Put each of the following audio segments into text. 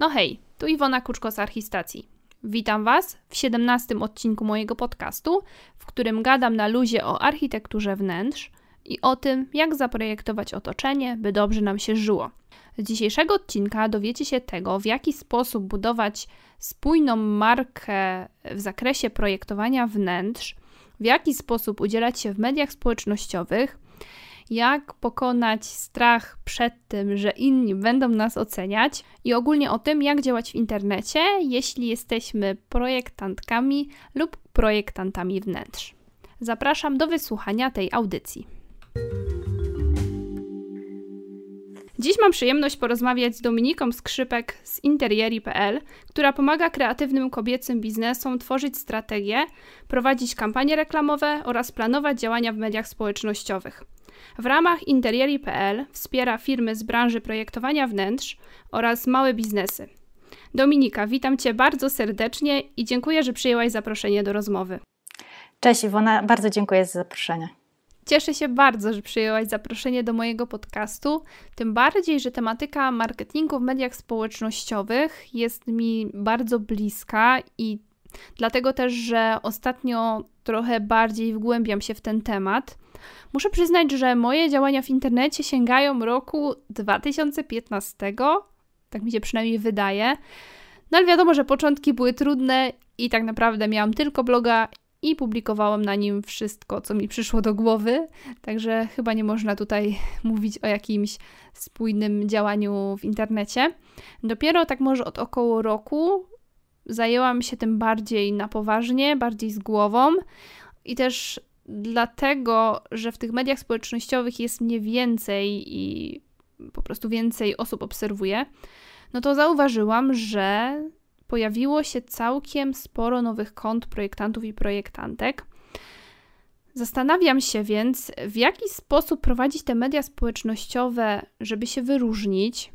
No hej, tu Iwona Kuczko z Archistacji. Witam Was w 17 odcinku mojego podcastu, w którym gadam na luzie o architekturze wnętrz i o tym, jak zaprojektować otoczenie, by dobrze nam się żyło. Z dzisiejszego odcinka dowiecie się tego, w jaki sposób budować spójną markę w zakresie projektowania wnętrz, w jaki sposób udzielać się w mediach społecznościowych, jak pokonać strach przed tym, że inni będą nas oceniać i ogólnie o tym, jak działać w internecie, jeśli jesteśmy projektantkami lub projektantami wnętrz. Zapraszam do wysłuchania tej audycji. Dziś mam przyjemność porozmawiać z Dominiką Skrzypek z Interieri.pl, która pomaga kreatywnym kobiecym biznesom tworzyć strategie, prowadzić kampanie reklamowe oraz planować działania w mediach społecznościowych. W ramach Interieri.pl wspiera firmy z branży projektowania wnętrz oraz małe biznesy. Dominika, witam Cię bardzo serdecznie i dziękuję, że przyjęłaś zaproszenie do rozmowy. Cześć Iwona, bardzo dziękuję za zaproszenie. Cieszę się bardzo, że przyjęłaś zaproszenie do mojego podcastu, tym bardziej, że tematyka marketingu w mediach społecznościowych jest mi bardzo bliska i dlatego też, że ostatnio trochę bardziej wgłębiam się w ten temat. Muszę przyznać, że moje działania w internecie sięgają roku 2015, tak mi się przynajmniej wydaje. No ale wiadomo, że początki były trudne i tak naprawdę miałam tylko bloga i publikowałam na nim wszystko, co mi przyszło do głowy, także chyba nie można tutaj mówić o jakimś spójnym działaniu w internecie. Dopiero tak może od około roku zajęłam się tym bardziej na poważnie, bardziej z głową i też dlatego, że w tych mediach społecznościowych jest mnie więcej i po prostu więcej osób obserwuję, no to zauważyłam, że pojawiło się całkiem sporo nowych kont projektantów i projektantek. Zastanawiam się więc, w jaki sposób prowadzić te media społecznościowe, żeby się wyróżnić,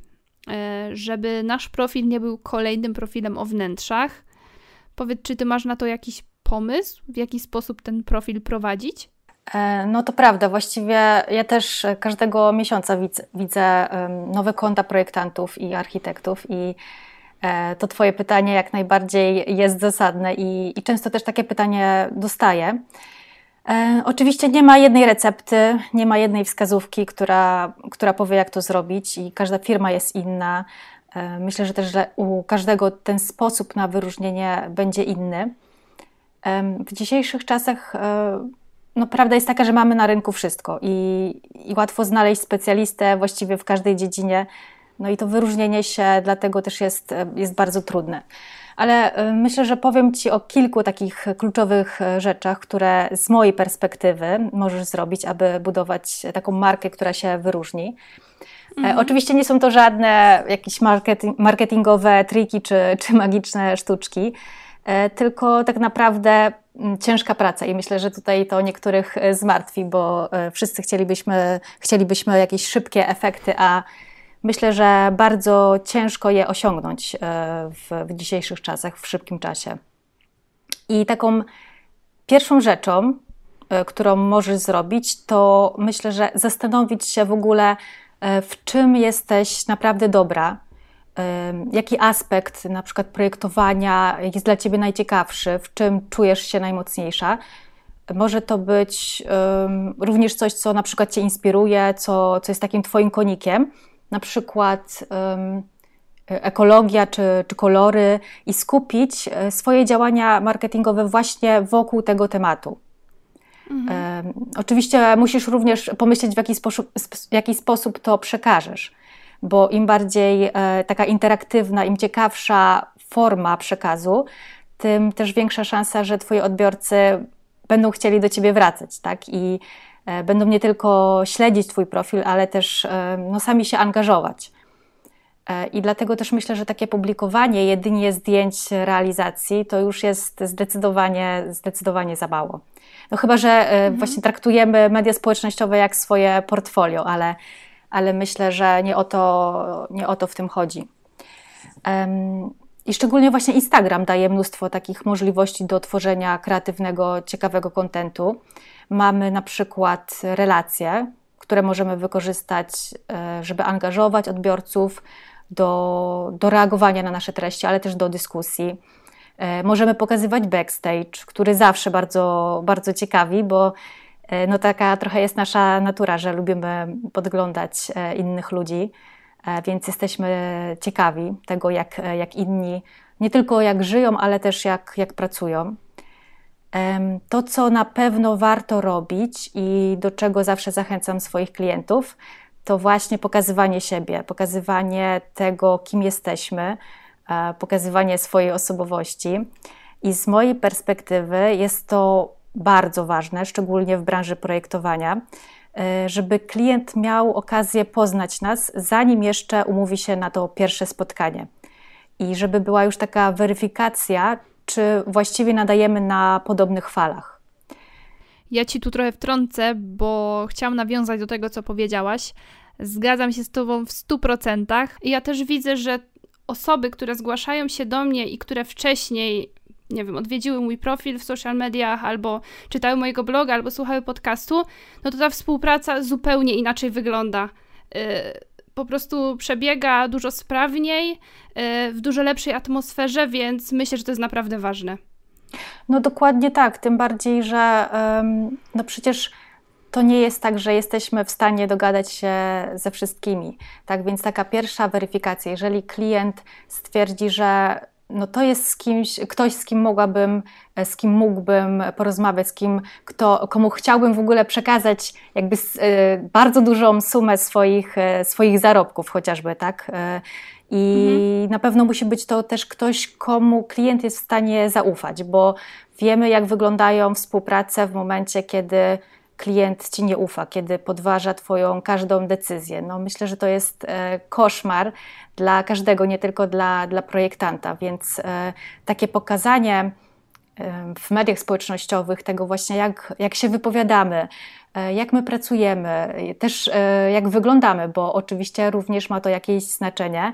e, żeby nasz profil nie był kolejnym profilem o wnętrzach. Powiedz, czy ty masz na to jakiś pomysł, w jaki sposób ten profil prowadzić? E, no to prawda, właściwie ja też każdego miesiąca widzę, widzę nowe konta projektantów i architektów i e, to Twoje pytanie jak najbardziej jest zasadne i, i często też takie pytanie dostaję. E, oczywiście nie ma jednej recepty, nie ma jednej wskazówki, która, która powie, jak to zrobić, i każda firma jest inna. Myślę, że też że u każdego ten sposób na wyróżnienie będzie inny. W dzisiejszych czasach e, no, prawda jest taka, że mamy na rynku wszystko i, i łatwo znaleźć specjalistę właściwie w każdej dziedzinie. No i to wyróżnienie się dlatego też jest, jest bardzo trudne. Ale e, myślę, że powiem Ci o kilku takich kluczowych e, rzeczach, które z mojej perspektywy możesz zrobić, aby budować taką markę, która się wyróżni. Mhm. Oczywiście nie są to żadne jakieś marketingowe triki czy, czy magiczne sztuczki. E, tylko tak naprawdę mm, ciężka praca i myślę, że tutaj to niektórych e, zmartwi, bo e, wszyscy chcielibyśmy, chcielibyśmy jakieś szybkie efekty, a myślę, że bardzo ciężko je osiągnąć w, w dzisiejszych czasach, w szybkim czasie. I taką pierwszą rzeczą, którą możesz zrobić, to myślę, że zastanowić się w ogóle, w czym jesteś naprawdę dobra, jaki aspekt na przykład projektowania jest dla Ciebie najciekawszy, w czym czujesz się najmocniejsza. Może to być um, również coś, co na przykład Cię inspiruje, co, co jest takim Twoim konikiem, na przykład um, ekologia czy, czy kolory i skupić e, swoje działania marketingowe właśnie wokół tego tematu. Mhm. Um, oczywiście musisz również pomyśleć, w jaki sposób, w jaki sposób to przekażesz bo im bardziej e, taka interaktywna, im ciekawsza forma przekazu, tym też większa szansa, że Twoi odbiorcy będą chcieli do Ciebie wracać, tak? I e, będą nie tylko śledzić Twój profil, ale też e, no, sami się angażować. I dlatego też myślę, że takie publikowanie jedynie zdjęć realizacji to już jest zdecydowanie, zdecydowanie za mało. No chyba, że mhm. właśnie traktujemy media społecznościowe jak swoje portfolio, ale ale myślę, że nie o to, nie o to w tym chodzi. I szczególnie właśnie Instagram daje mnóstwo takich możliwości do tworzenia kreatywnego, ciekawego kontentu. Mamy na przykład relacje, które możemy wykorzystać, e, żeby angażować odbiorców, do, do reagowania na nasze treści, ale też do dyskusji. E, możemy pokazywać backstage, który zawsze bardzo, bardzo ciekawi, bo no taka trochę jest nasza natura, że lubimy podglądać e, innych ludzi, więc jesteśmy ciekawi tego, jak, jak inni nie tylko jak żyją, ale też jak, jak pracują. To, co na pewno warto robić i do czego zawsze zachęcam swoich klientów, to właśnie pokazywanie siebie, pokazywanie tego, kim jesteśmy, e, pokazywanie swojej osobowości. I z mojej perspektywy jest to bardzo ważne, szczególnie w branży projektowania, e, żeby klient miał okazję poznać nas, zanim jeszcze umówi się na to pierwsze spotkanie. I żeby była już taka weryfikacja, czy właściwie nadajemy na podobnych falach. Ja ci tu trochę wtrącę, bo chciałam nawiązać do tego, co powiedziałaś. Zgadzam się z Tobą w 100%. I ja też widzę, że osoby, które zgłaszają się do mnie i które wcześniej, nie wiem, odwiedziły mój profil w social mediach, albo czytały mojego bloga, albo słuchały podcastu, no to ta współpraca zupełnie inaczej wygląda. Yy, po prostu przebiega dużo sprawniej, yy, w dużo lepszej atmosferze, więc myślę, że to jest naprawdę ważne. No dokładnie tak, tym bardziej, że no przecież to nie jest tak, że jesteśmy w stanie dogadać się ze wszystkimi. Tak więc taka pierwsza weryfikacja, jeżeli klient stwierdzi, że no to jest z kimś, ktoś, z kim mogłabym, z kim mógłbym porozmawiać, z kim, kto, komu chciałbym w ogóle przekazać jakby y, bardzo dużą sumę swoich, y, swoich zarobków chociażby, tak? I mhm. na pewno musi być to też ktoś, komu klient jest w stanie zaufać, bo wiemy, jak wyglądają współprace w momencie, kiedy klient ci nie ufa, kiedy podważa Twoją każdą decyzję. No, myślę, że to jest e, koszmar dla każdego, nie tylko dla, dla projektanta, więc e, takie pokazanie e, w mediach społecznościowych tego właśnie, jak, jak się wypowiadamy, jak my pracujemy, też jak wyglądamy, bo oczywiście również ma to jakieś znaczenie,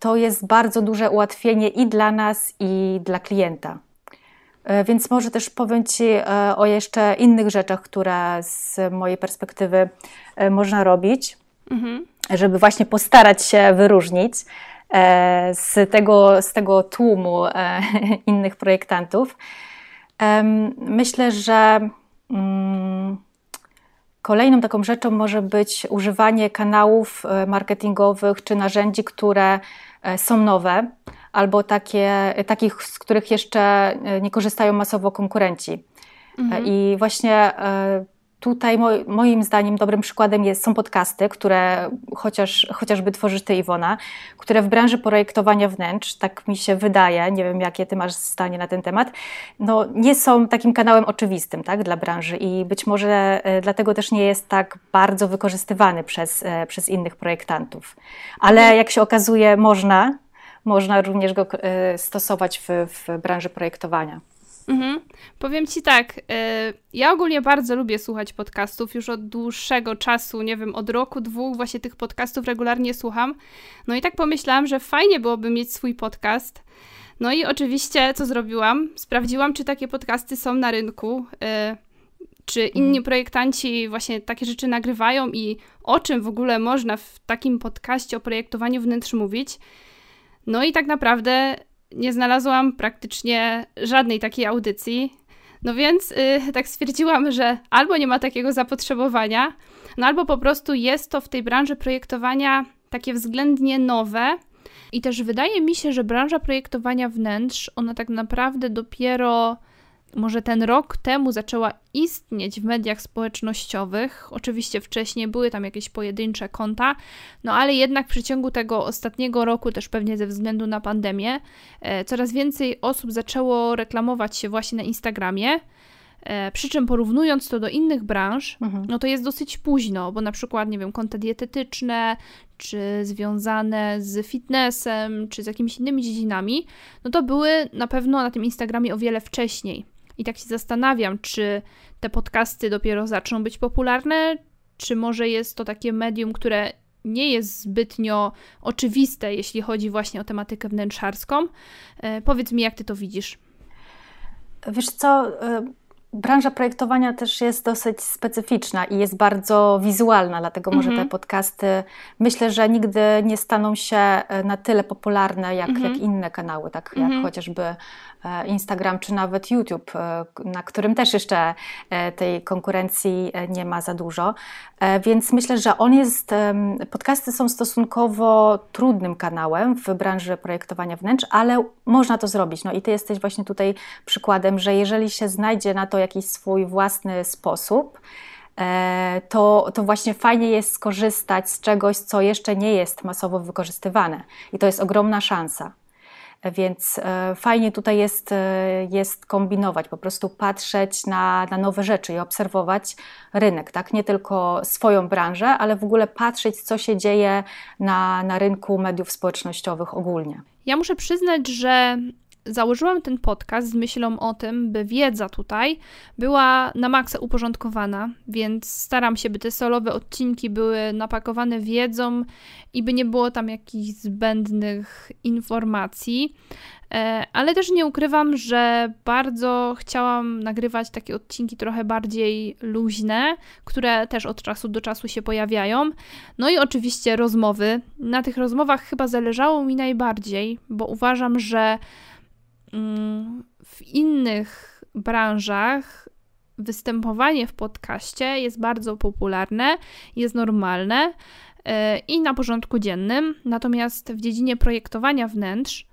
to jest bardzo duże ułatwienie i dla nas, i dla klienta. E, więc może też powiem Ci e, o jeszcze innych rzeczach, które z mojej perspektywy e, można robić, mhm. żeby właśnie postarać się wyróżnić z tego, z tego tłumu innych projektantów. Myślę, że mm, kolejną taką rzeczą może być używanie kanałów marketingowych czy narzędzi, które są nowe albo takie, takich, z których jeszcze e, nie korzystają masowo konkurenci. Mhm. I właśnie e, tutaj moim zdaniem dobrym przykładem jest, są podcasty, które chociaż, chociażby tworzysz Ty Iwona, które w branży projektowania wnętrz, tak mi się wydaje, nie wiem jakie Ty masz zdanie na ten temat, no nie są takim kanałem oczywistym tak, dla branży i być może e, dlatego też nie jest tak bardzo wykorzystywany przez, przez innych projektantów. Ale mhm. jak się okazuje można, można również go e, stosować w, w branży projektowania. Mhm. Powiem Ci tak, e, ja ogólnie bardzo lubię słuchać podcastów, już od dłuższego czasu, nie wiem, od roku, dwóch właśnie tych podcastów regularnie słucham. No i tak pomyślałam, że fajnie byłoby mieć swój podcast. No i oczywiście, co zrobiłam? Sprawdziłam, czy takie podcasty są na rynku, e, czy inni mhm. projektanci właśnie takie rzeczy nagrywają i o czym w ogóle można w takim podcaście o projektowaniu wnętrz mówić. No i tak naprawdę nie znalazłam praktycznie żadnej takiej audycji. No więc yy, tak stwierdziłam, że albo nie ma takiego zapotrzebowania, no albo po prostu jest to w tej branży projektowania takie względnie nowe. I też wydaje mi się, że branża projektowania wnętrz, ona tak naprawdę dopiero może ten rok temu zaczęła istnieć w mediach społecznościowych. Oczywiście wcześniej były tam jakieś pojedyncze konta, no ale jednak w przeciągu tego ostatniego roku, też pewnie ze względu na pandemię, e, coraz więcej osób zaczęło reklamować się właśnie na Instagramie. E, przy czym porównując to do innych branż, mhm. no to jest dosyć późno, bo na przykład, nie wiem, konta dietetyczne, czy związane z fitnessem, czy z jakimiś innymi dziedzinami, no to były na pewno na tym Instagramie o wiele wcześniej. I tak się zastanawiam, czy te podcasty dopiero zaczną być popularne, czy może jest to takie medium, które nie jest zbytnio oczywiste, jeśli chodzi właśnie o tematykę wnętrzarską. E, powiedz mi, jak ty to widzisz? Wiesz co, e, branża projektowania też jest dosyć specyficzna i jest bardzo wizualna, dlatego może te mhm. podcasty myślę, że nigdy nie staną się e, na tyle popularne jak, jak mhm. inne kanały, tak jak mhm. chociażby E, Instagram czy nawet YouTube, e, na którym też jeszcze e, tej konkurencji nie ma za dużo. Więc myślę, że on jest, podcasty są stosunkowo trudnym kanałem w branży projektowania wnętrz, ale można to zrobić. No i ty jesteś właśnie tutaj przykładem, że jeżeli się znajdzie na to jakiś swój własny sposób, to, to właśnie fajnie jest skorzystać z czegoś, co jeszcze nie jest masowo wykorzystywane. I to jest ogromna szansa. Więc e, fajnie tutaj jest, e, jest kombinować, po prostu patrzeć na, na nowe rzeczy i obserwować rynek, tak? Nie tylko swoją branżę, ale w ogóle patrzeć, co się dzieje na, na rynku mediów społecznościowych ogólnie. Ja muszę przyznać, że założyłam ten podcast z myślą o tym, by wiedza tutaj była na maksa uporządkowana, więc staram się, by te solowe odcinki były napakowane wiedzą i by nie było tam jakichś zbędnych informacji. E, ale też nie ukrywam, że bardzo chciałam nagrywać takie odcinki trochę bardziej luźne, które też od czasu do czasu się pojawiają. No i oczywiście rozmowy. Na tych rozmowach chyba zależało mi najbardziej, bo uważam, że w innych branżach występowanie w podcaście jest bardzo popularne, jest normalne e, i na porządku dziennym. Natomiast w dziedzinie projektowania wnętrz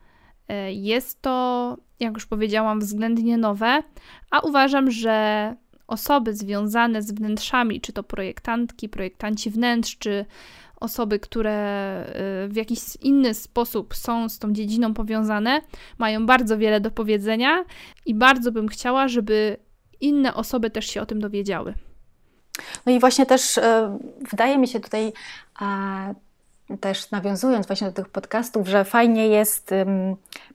e, jest to, jak już powiedziałam, względnie nowe, a uważam, że osoby związane z wnętrzami, czy to projektantki, projektanci wnętrz, czy osoby, które y, w jakiś inny sposób są z tą dziedziną powiązane, mają bardzo wiele do powiedzenia i bardzo bym chciała, żeby inne osoby też się o tym dowiedziały. No i właśnie też e, wydaje mi się tutaj, też nawiązując właśnie do tych podcastów, że fajnie jest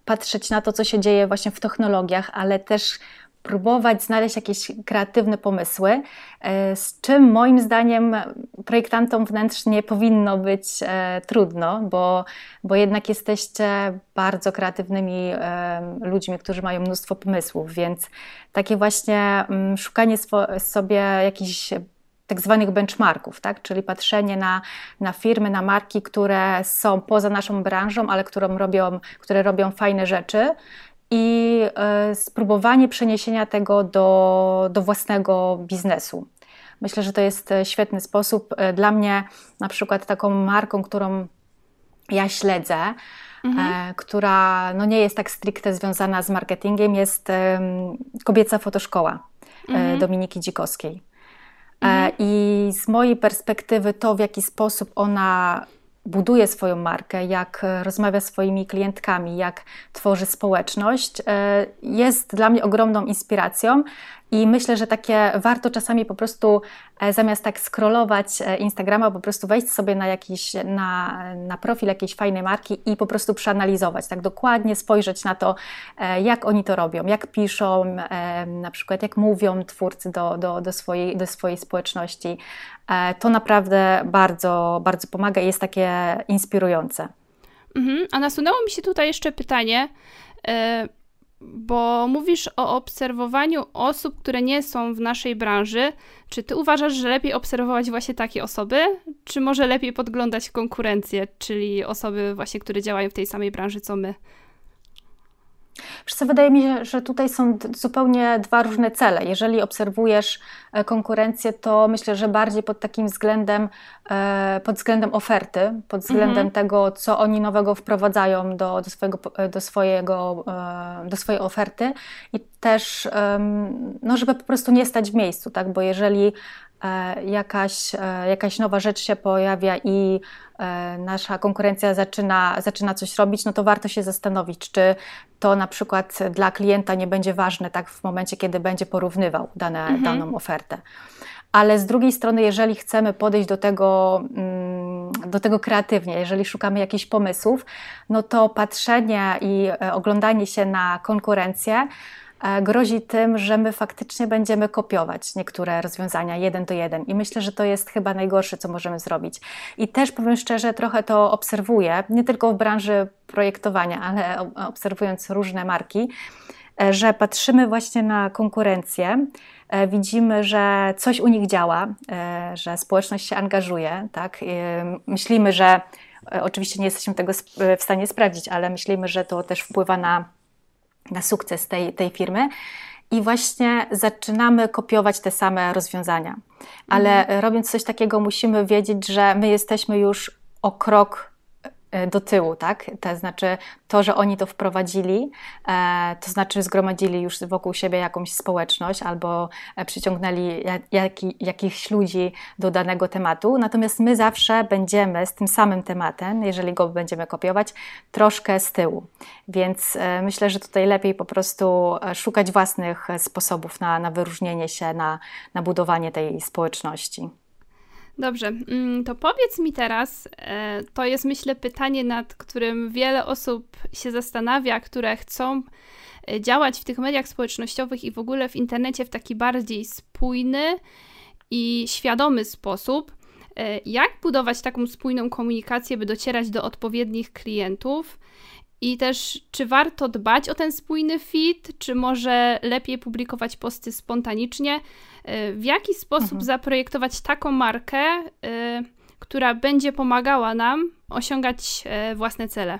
patrzeć na to, co się dzieje właśnie w technologiach, ale też próbować znaleźć jakieś kreatywne pomysły, e, z czym moim zdaniem projektantom wnętrz nie powinno być e, trudno, bo, bo jednak jesteście bardzo kreatywnymi e, ludźmi, którzy mają mnóstwo pomysłów, więc takie właśnie mm, szukanie sobie jakichś tak zwanych benchmarków, tak? czyli patrzenie na, na firmy, na marki, które są poza naszą branżą, ale które robią, które robią fajne rzeczy i e, spróbowanie przeniesienia tego do, do własnego biznesu. Myślę, że to jest e, świetny sposób. E, dla mnie, na przykład, taką marką, którą ja śledzę, mhm. która no, nie jest tak stricte związana z marketingiem, jest kobieca fotoszkoła mhm. Dominiki Dzikowskiej. Mhm. I z mojej perspektywy, to w jaki sposób ona buduje swoją markę, jak e, rozmawia z swoimi klientkami, jak tworzy społeczność, e, jest dla mnie ogromną inspiracją i myślę, że takie warto czasami po prostu e, zamiast tak scrollować Instagrama, po prostu wejść sobie na jakiś, na, na profil jakiejś fajnej marki i po prostu przeanalizować, tak dokładnie spojrzeć na to, jak oni to robią, jak piszą, na przykład jak mówią twórcy do, do, do, swojej, do swojej społeczności, E, to naprawdę bardzo, bardzo pomaga i jest takie inspirujące. Mhm. A nasunęło mi się tutaj jeszcze pytanie, e, bo mówisz o obserwowaniu osób, które nie są w naszej branży. Czy ty uważasz, że lepiej obserwować właśnie takie osoby, czy może lepiej podglądać konkurencję, czyli osoby właśnie, które działają w tej samej branży co my? Wiesz co, wydaje mi się, że tutaj są zupełnie dwa różne cele. Jeżeli obserwujesz konkurencję, to myślę, że bardziej pod takim względem, e, pod względem oferty, pod względem mhm. tego, co oni nowego wprowadzają do, do, swojego, e, do, swojego, do swojej oferty i też, no, żeby po prostu nie stać w miejscu, tak? bo jeżeli jakaś, jakaś nowa rzecz się pojawia i nasza konkurencja zaczyna, zaczyna coś robić, no to warto się zastanowić, czy to na przykład dla klienta nie będzie ważne tak w momencie, kiedy będzie porównywał dane, mhm. daną ofertę. Ale z drugiej strony, jeżeli chcemy podejść do tego, mm, do tego kreatywnie, jeżeli szukamy jakichś pomysłów, no to patrzenie i e, oglądanie się na konkurencję E, grozi tym, że my faktycznie będziemy kopiować niektóre rozwiązania jeden do jeden. I myślę, że to jest chyba najgorsze, co możemy zrobić. I też powiem szczerze, trochę to obserwuję, nie tylko w branży projektowania, ale obserwując różne marki że patrzymy właśnie na konkurencję, widzimy, że coś u nich działa, że społeczność się angażuje, tak? Myślimy, że oczywiście nie jesteśmy tego w stanie sprawdzić, ale myślimy, że to też wpływa na, na sukces tej, tej firmy i właśnie zaczynamy kopiować te same rozwiązania. Ale mhm. robiąc coś takiego, musimy wiedzieć, że my jesteśmy już o krok E, do tyłu, tak? To znaczy to, że oni to wprowadzili, e, to znaczy zgromadzili już wokół siebie jakąś społeczność albo e, przyciągnęli jak, jakichś ludzi do danego tematu. Natomiast my zawsze będziemy z tym samym tematem, jeżeli go będziemy kopiować, troszkę z tyłu. Więc myślę, że tutaj lepiej po prostu szukać własnych sposobów na, na wyróżnienie się, na, na budowanie tej społeczności. Dobrze, mm, to powiedz mi teraz, e, to jest myślę pytanie, nad którym wiele osób się zastanawia, które chcą e, działać w tych mediach społecznościowych i w ogóle w internecie w taki bardziej spójny i świadomy sposób. E, jak budować taką spójną komunikację, by docierać do odpowiednich klientów? I też, czy warto dbać o ten spójny feed, czy może lepiej publikować posty spontanicznie? Y, w jaki sposób mhm. zaprojektować taką markę, y, która będzie pomagała nam osiągać y, własne cele?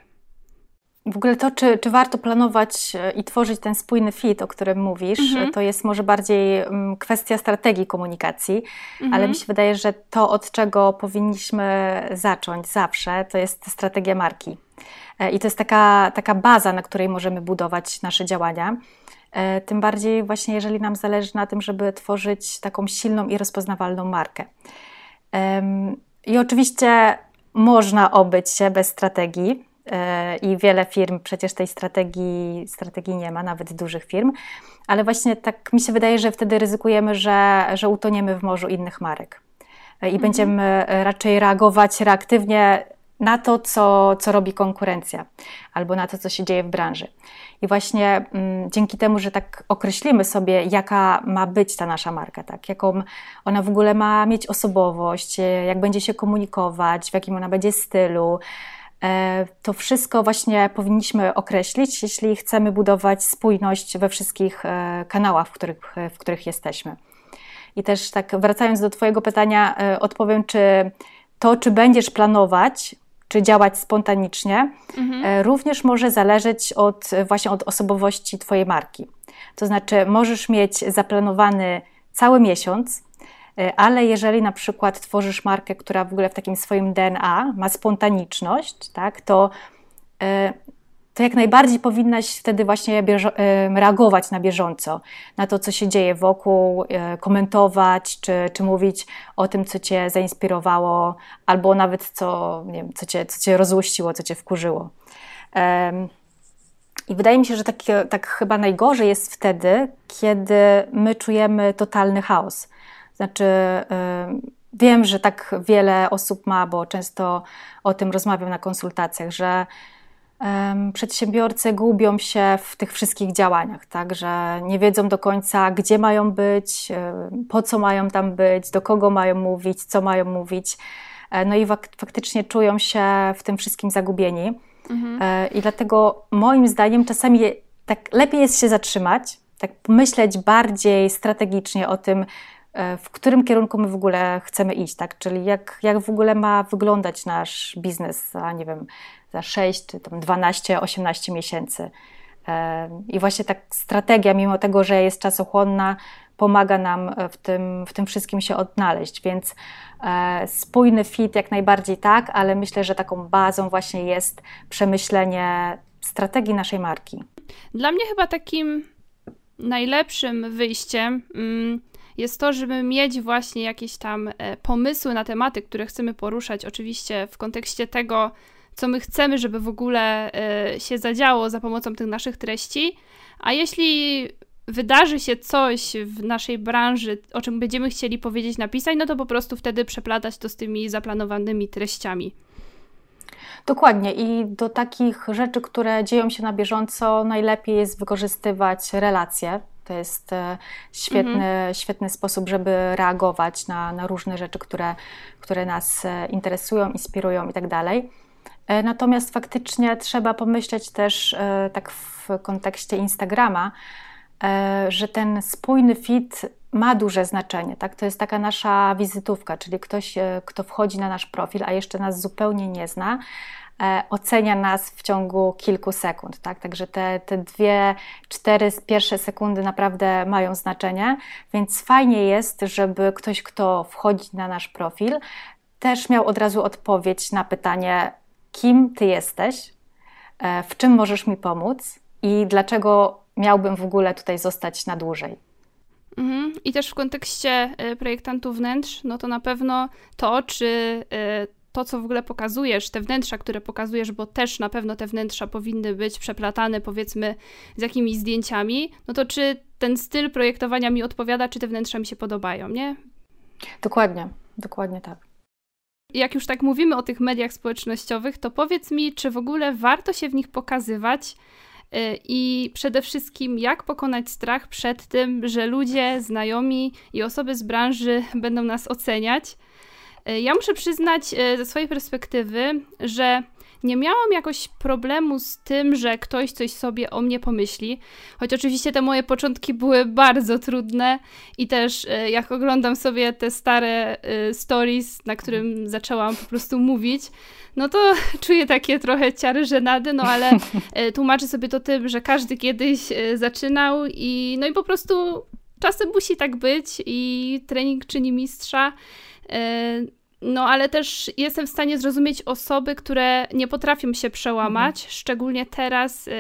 W ogóle to, czy, czy warto planować i tworzyć ten spójny fit, o którym mówisz, mhm. to jest może bardziej mm, kwestia strategii komunikacji, mhm. ale mi się wydaje, że to, od czego powinniśmy zacząć zawsze, to jest strategia marki. E, I to jest taka, taka baza, na której możemy budować nasze działania. E, tym bardziej właśnie, jeżeli nam zależy na tym, żeby tworzyć taką silną i rozpoznawalną markę. I oczywiście można obyć się bez strategii e, i wiele firm przecież tej strategii, strategii nie ma, nawet dużych firm, ale właśnie tak mi się wydaje, że wtedy ryzykujemy, że, że utoniemy w morzu innych marek i mhm. będziemy raczej reagować reaktywnie na to, co, co robi konkurencja, albo na to, co się dzieje w branży. I właśnie mm, dzięki temu, że tak określimy sobie, jaka ma być ta nasza marka, tak, jaką ona w ogóle ma mieć osobowość, jak będzie się komunikować, w jakim ona będzie stylu, e, to wszystko właśnie powinniśmy określić, jeśli chcemy budować spójność we wszystkich e, kanałach, w których, w których jesteśmy. I też tak wracając do Twojego pytania, e, odpowiem, czy to, czy będziesz planować czy działać spontanicznie, mhm. E, również może zależeć od, właśnie od osobowości Twojej marki. To znaczy, możesz mieć zaplanowany cały miesiąc, e, ale jeżeli na przykład tworzysz markę, która w ogóle w takim swoim DNA ma spontaniczność, tak, to e, to jak najbardziej powinnaś wtedy właśnie reagować na bieżąco, na to, co się dzieje wokół, komentować, czy, czy mówić o tym, co Cię zainspirowało, albo nawet co, nie wiem, co, cię, co cię rozłuściło, co Cię wkurzyło. I wydaje mi się, że tak, tak chyba najgorzej jest wtedy, kiedy my czujemy totalny chaos. Znaczy, wiem, że tak wiele osób ma, bo często o tym rozmawiam na konsultacjach, że przedsiębiorcy gubią się w tych wszystkich działaniach, tak, że nie wiedzą do końca, gdzie mają być, po co mają tam być, do kogo mają mówić, co mają mówić. E, no i faktycznie czują się w tym wszystkim zagubieni. Mhm. E, I dlatego moim zdaniem czasami tak lepiej jest się zatrzymać, tak myśleć bardziej strategicznie o tym, e, w którym kierunku my w ogóle chcemy iść, tak? Czyli jak, jak w ogóle ma wyglądać nasz biznes za, nie wiem, za 6 czy tam 12, 18 miesięcy. I właśnie tak strategia, mimo tego, że jest czasochłonna, pomaga nam w tym, w tym wszystkim się odnaleźć. Więc e, spójny fit jak najbardziej tak, ale myślę, że taką bazą właśnie jest przemyślenie strategii naszej marki. Dla mnie chyba takim najlepszym wyjściem mm, jest to, żeby mieć właśnie jakieś tam e, pomysły na tematy, które chcemy poruszać, oczywiście w kontekście tego, co my chcemy, żeby w ogóle e, się zadziało za pomocą tych naszych treści. A jeśli wydarzy się coś w naszej branży, o czym będziemy chcieli powiedzieć, napisać, no to po prostu wtedy przeplatać to z tymi zaplanowanymi treściami. Dokładnie i do takich rzeczy, które dzieją się na bieżąco, najlepiej jest wykorzystywać relacje. To jest e, świetny, mhm. świetny sposób, żeby reagować na, na różne rzeczy, które, które nas e, interesują, inspirują i tak dalej. Natomiast faktycznie trzeba pomyśleć też tak w kontekście Instagrama, że ten spójny fit ma duże znaczenie. Tak? To jest taka nasza wizytówka, czyli ktoś, kto wchodzi na nasz profil, a jeszcze nas zupełnie nie zna, E, ocenia nas w ciągu kilku sekund. Tak? Także te, te dwie, cztery pierwsze sekundy naprawdę mają znaczenie, więc fajnie jest, żeby ktoś, kto wchodzi na nasz profil, też miał od razu odpowiedź na pytanie, kim ty jesteś, e, w czym możesz mi pomóc i dlaczego miałbym w ogóle tutaj zostać na dłużej. Mhm. I też w kontekście e, projektantów wnętrz, no to na pewno to, czy to, co w ogóle pokazujesz, te wnętrza, które pokazujesz, bo też na pewno te wnętrza powinny być przeplatane, powiedzmy, z jakimiś zdjęciami, no to czy ten styl projektowania mi odpowiada, czy te wnętrza mi się podobają, nie? Dokładnie, dokładnie tak. Jak już tak mówimy o tych mediach społecznościowych, to powiedz mi, czy w ogóle warto się w nich pokazywać? Y, I przede wszystkim, jak pokonać strach przed tym, że ludzie, znajomi i osoby z branży będą nas oceniać, E, ja muszę przyznać e, ze swojej perspektywy, że nie miałam jakoś problemu z tym, że ktoś coś sobie o mnie pomyśli. Choć oczywiście te moje początki były bardzo trudne i też e, jak oglądam sobie te stare stories, na którym zaczęłam po prostu mówić, no to czuję takie trochę ciary żenady, no ale tłumaczę sobie to tym, że każdy kiedyś zaczynał i no i po prostu czasem musi tak być i trening czyni mistrza. No, ale też jestem w stanie zrozumieć osoby, które nie potrafią się przełamać, mhm. szczególnie teraz, e,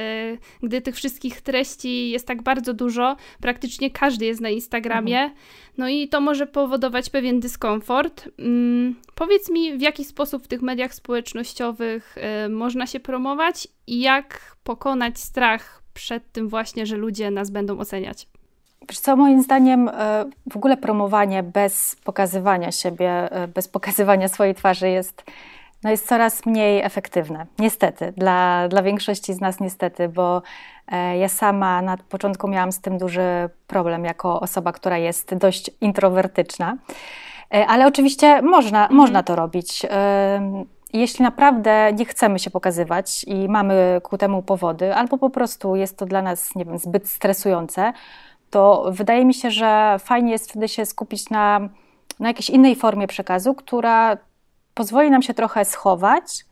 gdy tych wszystkich treści jest tak bardzo dużo, praktycznie każdy jest na Instagramie, mhm. no i to może powodować pewien dyskomfort. Mm, powiedz mi, w jaki sposób w tych mediach społecznościowych e, można się promować i jak pokonać strach przed tym właśnie, że ludzie nas będą oceniać? Wiesz co, moim zdaniem e, w ogóle promowanie bez pokazywania siebie, e, bez pokazywania swojej twarzy jest, no jest coraz mniej efektywne. Niestety, dla, dla większości z nas niestety, bo e, ja sama na początku miałam z tym duży problem jako osoba, która jest dość introwertyczna. Ale oczywiście można, mhm. można to robić. Jeśli naprawdę nie chcemy się pokazywać i mamy ku temu powody, albo po prostu jest to dla nas, nie wiem, zbyt stresujące, to wydaje mi się, że fajnie jest wtedy się skupić na, na jakiejś innej formie przekazu, która pozwoli nam się trochę schować,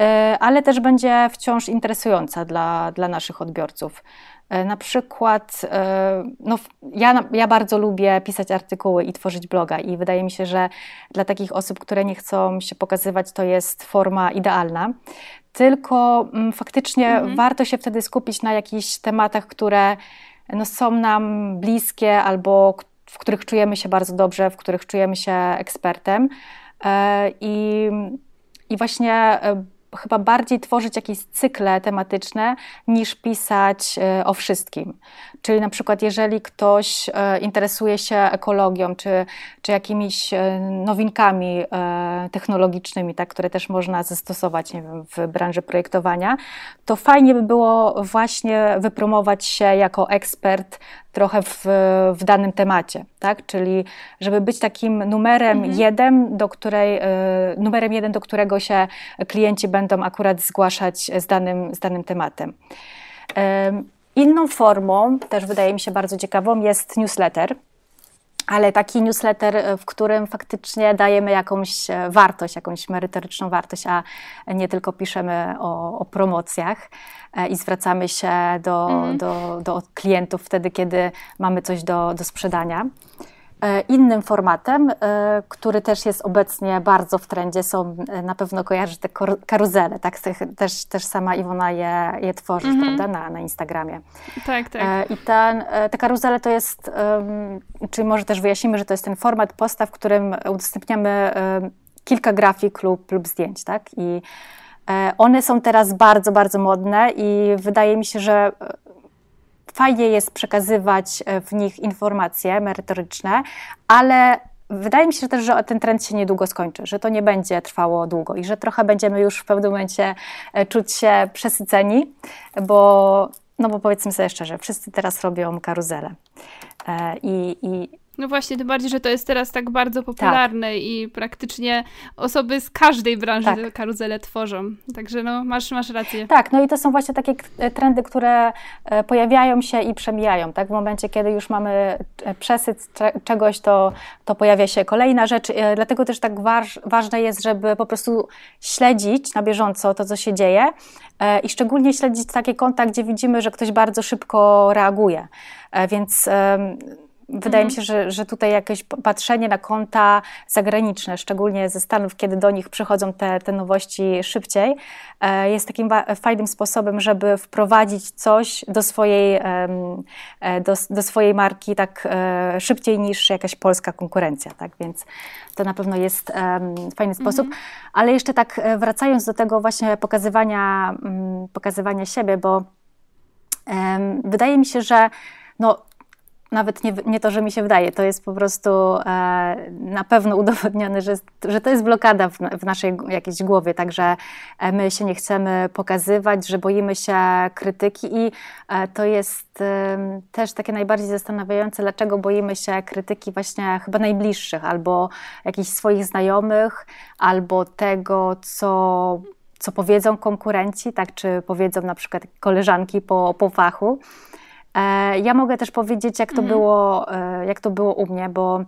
e, ale też będzie wciąż interesująca dla, dla naszych odbiorców. E, na przykład, e, no, ja, ja bardzo lubię pisać artykuły i tworzyć bloga, i wydaje mi się, że dla takich osób, które nie chcą się pokazywać, to jest forma idealna. Tylko m, mm, faktycznie mhm. warto się wtedy skupić na jakichś tematach, które no, są nam bliskie albo w których czujemy się bardzo dobrze, w których czujemy się ekspertem. E, I, i właśnie e, chyba bardziej tworzyć jakieś cykle tematyczne niż pisać e, o wszystkim. Czyli na przykład, jeżeli ktoś e, interesuje się ekologią, czy, czy jakimiś e, nowinkami technologicznymi, tak, które też można zastosować nie wiem, w branży projektowania, to fajnie by było właśnie wypromować się jako ekspert trochę w, w danym temacie, tak? Czyli żeby być takim numerem mhm. jeden, do której, numerem jeden, do którego się klienci będą akurat zgłaszać z danym, z danym tematem. Inną formą, też wydaje mi się bardzo ciekawą, jest newsletter. Ale taki newsletter, e, w którym faktycznie dajemy jakąś e, wartość, jakąś merytoryczną wartość, a nie tylko piszemy o, o promocjach e, i zwracamy się do, mm. do, do klientów wtedy, kiedy mamy coś do, do sprzedania. E, innym formatem, e, który też jest obecnie bardzo w trendzie, są e, na pewno kojarzy te karuzele, tak? Też, też sama Iwona je, je tworzy, mhm. prawda, na, na Instagramie. Tak, tak. I ten, te karuzele to jest, czyli może też wyjaśnimy, że to jest ten format posta, w którym udostępniamy kilka grafik lub, lub zdjęć, tak? I one są teraz bardzo, bardzo modne i wydaje mi się, że fajnie jest przekazywać e, w nich informacje merytoryczne, ale wydaje mi się też, że ten trend się niedługo skończy, że to nie będzie trwało długo i że trochę będziemy już w pewnym momencie e, czuć się przesyceni, bo, no bo powiedzmy sobie szczerze, wszyscy teraz robią karuzelę. E, I, i No właśnie, tym bardziej, że to jest teraz tak bardzo popularne tak. i praktycznie osoby z każdej branży tak. karuzele tworzą. Także no, masz, masz rację. Tak, no i to są właśnie takie trendy, które e, pojawiają się i przemijają. Tak? W momencie, kiedy już mamy e, przesyt czegoś, to, to pojawia się kolejna rzecz. E, dlatego też tak waż, ważne jest, żeby po prostu śledzić na bieżąco to, co się dzieje i szczególnie śledzić takie konta, gdzie widzimy, że ktoś bardzo szybko reaguje. Więc Wydaje mi mhm. się, że, że tutaj jakieś patrzenie na konta zagraniczne, szczególnie ze Stanów, kiedy do nich przychodzą te, te nowości szybciej, e, jest takim fajnym sposobem, żeby wprowadzić coś do swojej, e, do, do swojej marki tak e, szybciej niż jakaś polska konkurencja. Tak? Więc to na pewno jest fajny sposób. Mhm. Ale jeszcze tak wracając do tego właśnie pokazywania, mm, pokazywania siebie, bo wydaje mi się, że no, nawet nie, nie to, że mi się wydaje, to jest po prostu e, na pewno udowodnione, że, że to jest blokada w, w, naszej jakiejś głowie, także e, my się nie chcemy pokazywać, że boimy się krytyki i e, to jest e, też takie najbardziej zastanawiające, dlaczego boimy się krytyki właśnie chyba najbliższych, albo jakichś swoich znajomych, albo tego, co co powiedzą konkurenci, tak, czy powiedzą na przykład koleżanki po, po fachu. E, ja mogę też powiedzieć, jak to, mhm. było, e, jak to było u mnie, bo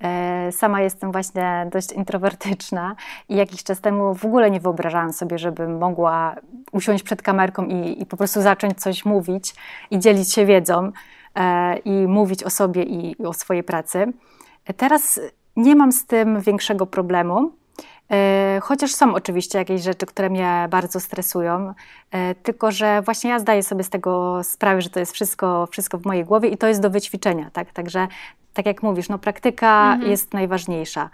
e, sama jestem właśnie dość introwertyczna i jakiś czas temu w ogóle nie wyobrażałam sobie, żebym mogła usiąść przed kamerką i, i po prostu zacząć coś mówić i dzielić się wiedzą i mówić o sobie i, i o swojej pracy. Teraz nie mam z tym większego problemu. E, chociaż są oczywiście jakieś rzeczy, które mnie bardzo stresują, e, tylko że właśnie ja zdaję sobie z tego sprawę, że to jest wszystko, wszystko w mojej głowie i to jest do wyćwiczenia. Tak? Także, tak jak mówisz, no, praktyka mhm. jest najważniejsza.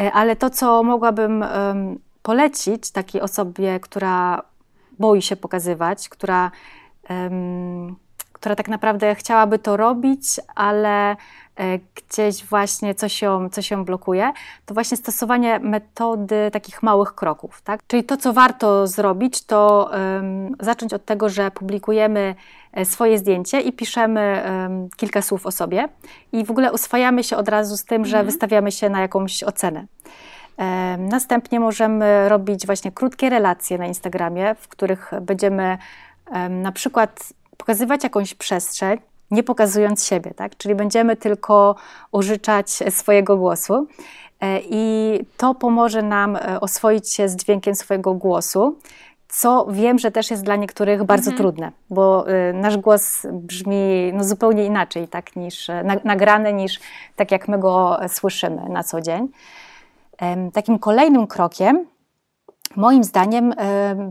E, ale to, co mogłabym polecić takiej osobie, która boi się pokazywać, która, która tak naprawdę chciałaby to robić, ale gdzieś właśnie coś ją, coś ją blokuje, to właśnie stosowanie metody takich małych kroków. Tak? Czyli to, co warto zrobić, to um, zacząć od tego, że publikujemy e, swoje zdjęcie i piszemy um, kilka słów o sobie i w ogóle uswajamy się od razu z tym, mhm. że wystawiamy się na jakąś ocenę. Um, następnie możemy robić właśnie krótkie relacje na Instagramie, w których będziemy na przykład pokazywać jakąś przestrzeń, nie pokazując siebie, tak? Czyli będziemy tylko użyczać swojego głosu. E, I to pomoże nam e, oswoić się z dźwiękiem swojego głosu, co wiem, że też jest dla niektórych bardzo mhm. trudne, bo e, nasz głos brzmi no, zupełnie inaczej, tak, niż nagrany, niż tak jak my go słyszymy na co dzień. Takim kolejnym krokiem Moim zdaniem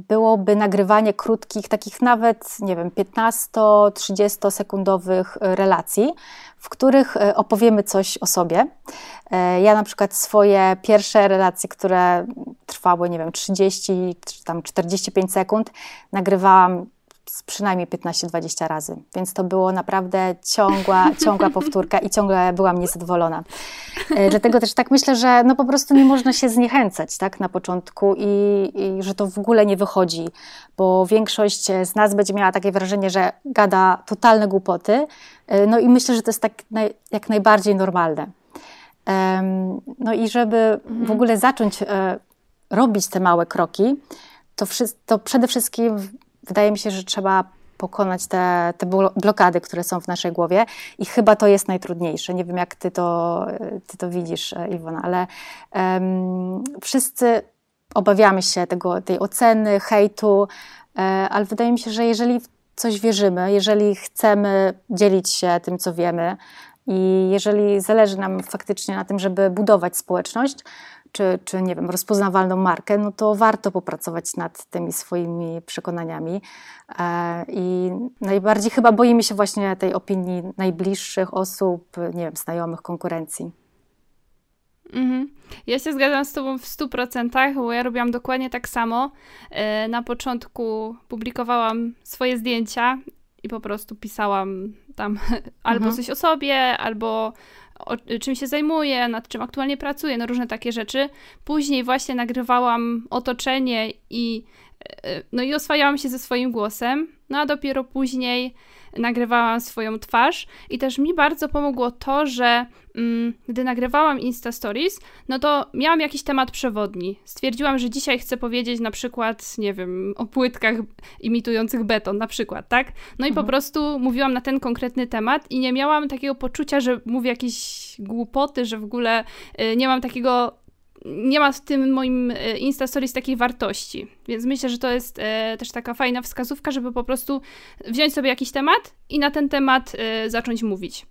byłoby nagrywanie krótkich, takich nawet, nie wiem, 15-30 sekundowych e, relacji, w których e, opowiemy coś o sobie. E, ja na przykład swoje pierwsze relacje, które trwały, nie wiem, 30 czy tam 45 sekund, nagrywałam przynajmniej 15-20 razy, więc to było naprawdę ciągła, ciągła powtórka i ciągle byłam niezadowolona. E, dlatego też tak myślę, że no po prostu nie można się zniechęcać tak, na początku i, i że to w ogóle nie wychodzi, bo większość z nas będzie miała takie wrażenie, że gada totalne głupoty, e, no i myślę, że to jest tak naj, jak najbardziej normalne. No i żeby w mhm. ogóle zacząć e, robić te małe kroki, to, to przede wszystkim wydaje mi się, że trzeba pokonać te, te blokady, które są w naszej głowie i chyba to jest najtrudniejsze. Nie wiem, jak ty to, ty to widzisz, Iwona, ale um, wszyscy obawiamy się tego, tej oceny, hejtu, e, ale wydaje mi się, że jeżeli w coś wierzymy, jeżeli chcemy dzielić się tym, co wiemy i jeżeli zależy nam faktycznie na tym, żeby budować społeczność, czy, czy nie wiem, rozpoznawalną markę, no to warto popracować nad tymi swoimi przekonaniami. E, I najbardziej chyba boimy się właśnie tej opinii najbliższych osób, nie wiem, znajomych, konkurencji. Mhm. Ja się zgadzam z Tobą w 100%, bo ja robiłam dokładnie tak samo. E, na początku publikowałam swoje zdjęcia i po prostu pisałam tam albo mhm. coś o sobie, albo o, czym się zajmuję, nad czym aktualnie pracuję, no różne takie rzeczy. Później właśnie nagrywałam otoczenie i e, no i oswajałam się ze swoim głosem. no a dopiero później nagrywałam swoją twarz i też mi bardzo pomogło to, że gdy nagrywałam Insta Stories, no to miałam jakiś temat przewodni. Stwierdziłam, że dzisiaj chcę powiedzieć na przykład, nie wiem, o płytkach imitujących beton, na przykład, tak? No i mhm. po prostu mówiłam na ten konkretny temat i nie miałam takiego poczucia, że mówię jakieś głupoty, że w ogóle y, nie mam takiego nie ma w tym moim e, Insta Stories takiej wartości. Więc myślę, że to jest e, też taka fajna wskazówka, żeby po prostu wziąć sobie jakiś temat i na ten temat e, zacząć mówić.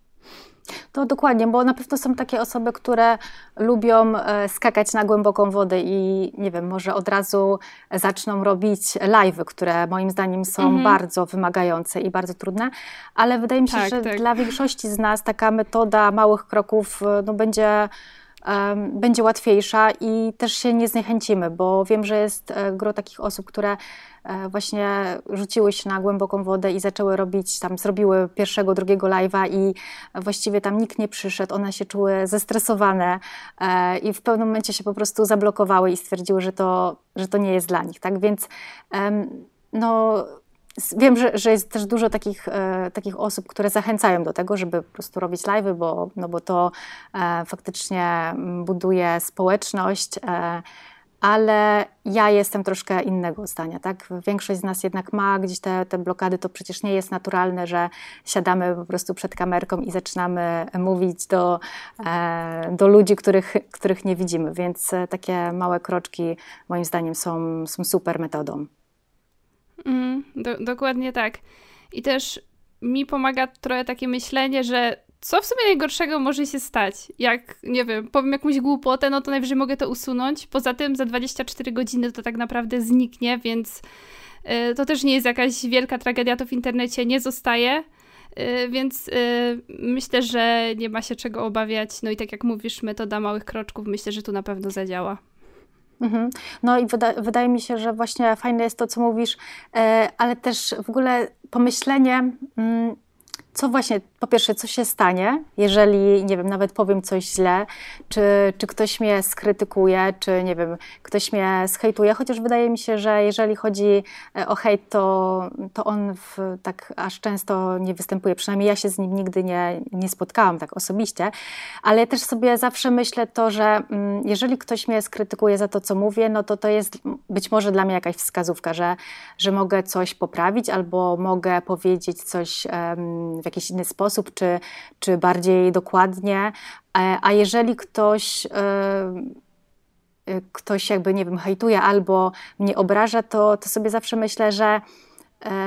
To dokładnie, bo na pewno są takie osoby, które lubią skakać na głęboką wodę i nie wiem, może od razu zaczną robić live'y, które moim zdaniem są mhm. bardzo wymagające i bardzo trudne, ale wydaje mi się, tak, że tak. dla większości z nas taka metoda małych kroków no, będzie będzie łatwiejsza i też się nie zniechęcimy, bo wiem, że jest e, gro takich osób, które e, właśnie rzuciły się na głęboką wodę i zaczęły robić, tam zrobiły pierwszego, drugiego live'a i właściwie tam nikt nie przyszedł, one się czuły zestresowane e, i w pewnym momencie się po prostu zablokowały i stwierdziły, że to, że to nie jest dla nich, tak, więc no Wiem, że, że jest też dużo takich, e, takich osób, które zachęcają do tego, żeby po prostu robić live'y, bo, no bo to e, faktycznie buduje społeczność, e, ale ja jestem troszkę innego zdania. Tak? Większość z nas jednak ma gdzieś te, te blokady, to przecież nie jest naturalne, że siadamy po prostu przed kamerką i zaczynamy mówić do, e, do ludzi, których, których nie widzimy, więc e, takie małe kroczki moim zdaniem są, są super metodą. Mm, do, dokładnie tak. I też mi pomaga trochę takie myślenie, że co w sumie najgorszego może się stać? Jak, nie wiem, powiem jakąś głupotę, no to najwyżej mogę to usunąć. Poza tym za 24 godziny to tak naprawdę zniknie, więc y, to też nie jest jakaś wielka tragedia, to w internecie nie zostaje. Y, więc y, myślę, że nie ma się czego obawiać. No i tak jak mówisz, metoda małych kroczków, myślę, że tu na pewno zadziała. Mhm. No i wyda wydaje mi się, że właśnie fajne jest to, co mówisz, e, ale też w ogóle pomyślenie. Mm, co właśnie, po pierwsze, co się stanie, jeżeli, nie wiem, nawet powiem coś źle, czy, czy ktoś mnie skrytykuje, czy, nie wiem, ktoś mnie zhejtuje, chociaż wydaje mi się, że jeżeli chodzi e, o hejt, to, to on w, tak aż często nie występuje, przynajmniej ja się z nim nigdy nie, nie spotkałam tak osobiście, ale też sobie zawsze myślę to, że mm, jeżeli ktoś mnie skrytykuje za to, co mówię, no to to jest być może dla mnie jakaś wskazówka, że, że mogę coś poprawić albo mogę powiedzieć coś w jakiś inny sposób, czy, czy bardziej dokładnie. E, a jeżeli ktoś e, e, ktoś jakby, nie wiem, hejtuje albo mnie obraża, to, to sobie zawsze myślę, że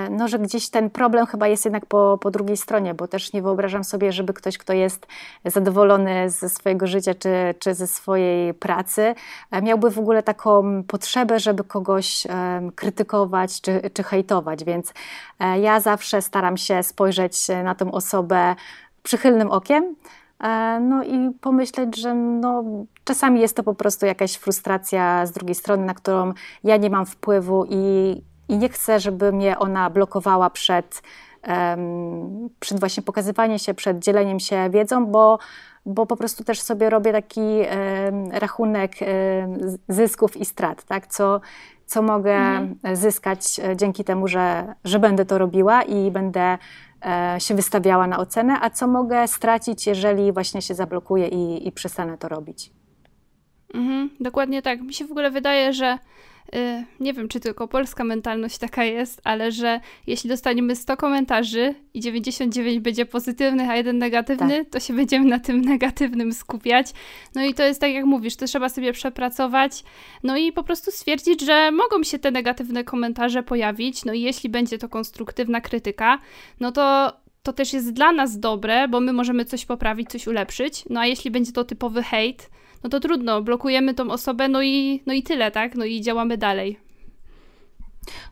no, że gdzieś ten problem chyba jest jednak po, po drugiej stronie, bo też nie wyobrażam sobie, żeby ktoś, kto jest zadowolony ze swojego życia czy, czy ze swojej pracy, miałby w ogóle taką potrzebę, żeby kogoś krytykować czy, czy hejtować. Więc ja zawsze staram się spojrzeć na tę osobę przychylnym okiem. No i pomyśleć, że no, czasami jest to po prostu jakaś frustracja z drugiej strony, na którą ja nie mam wpływu i, i nie chcę, żeby mnie ona blokowała przed, um, przed właśnie pokazywaniem się, przed dzieleniem się wiedzą, bo, bo po prostu też sobie robię taki um, rachunek um, zysków i strat, tak? co, co mogę mhm. zyskać e, dzięki temu, że, że będę to robiła i będę e, się wystawiała na ocenę, a co mogę stracić, jeżeli właśnie się zablokuję i, i przestanę to robić. Mhm, dokładnie tak. Mi się w ogóle wydaje, że nie wiem, czy tylko polska mentalność taka jest, ale że jeśli dostaniemy 100 komentarzy i 99 będzie pozytywnych, a jeden negatywny, tak. to się będziemy na tym negatywnym skupiać. No i to jest tak, jak mówisz, to trzeba sobie przepracować, no i po prostu stwierdzić, że mogą się te negatywne komentarze pojawić, no i jeśli będzie to konstruktywna krytyka, no to to też jest dla nas dobre, bo my możemy coś poprawić, coś ulepszyć. No a jeśli będzie to typowy hejt, no to trudno, blokujemy tą osobę, no i, no i tyle, tak? No i działamy dalej.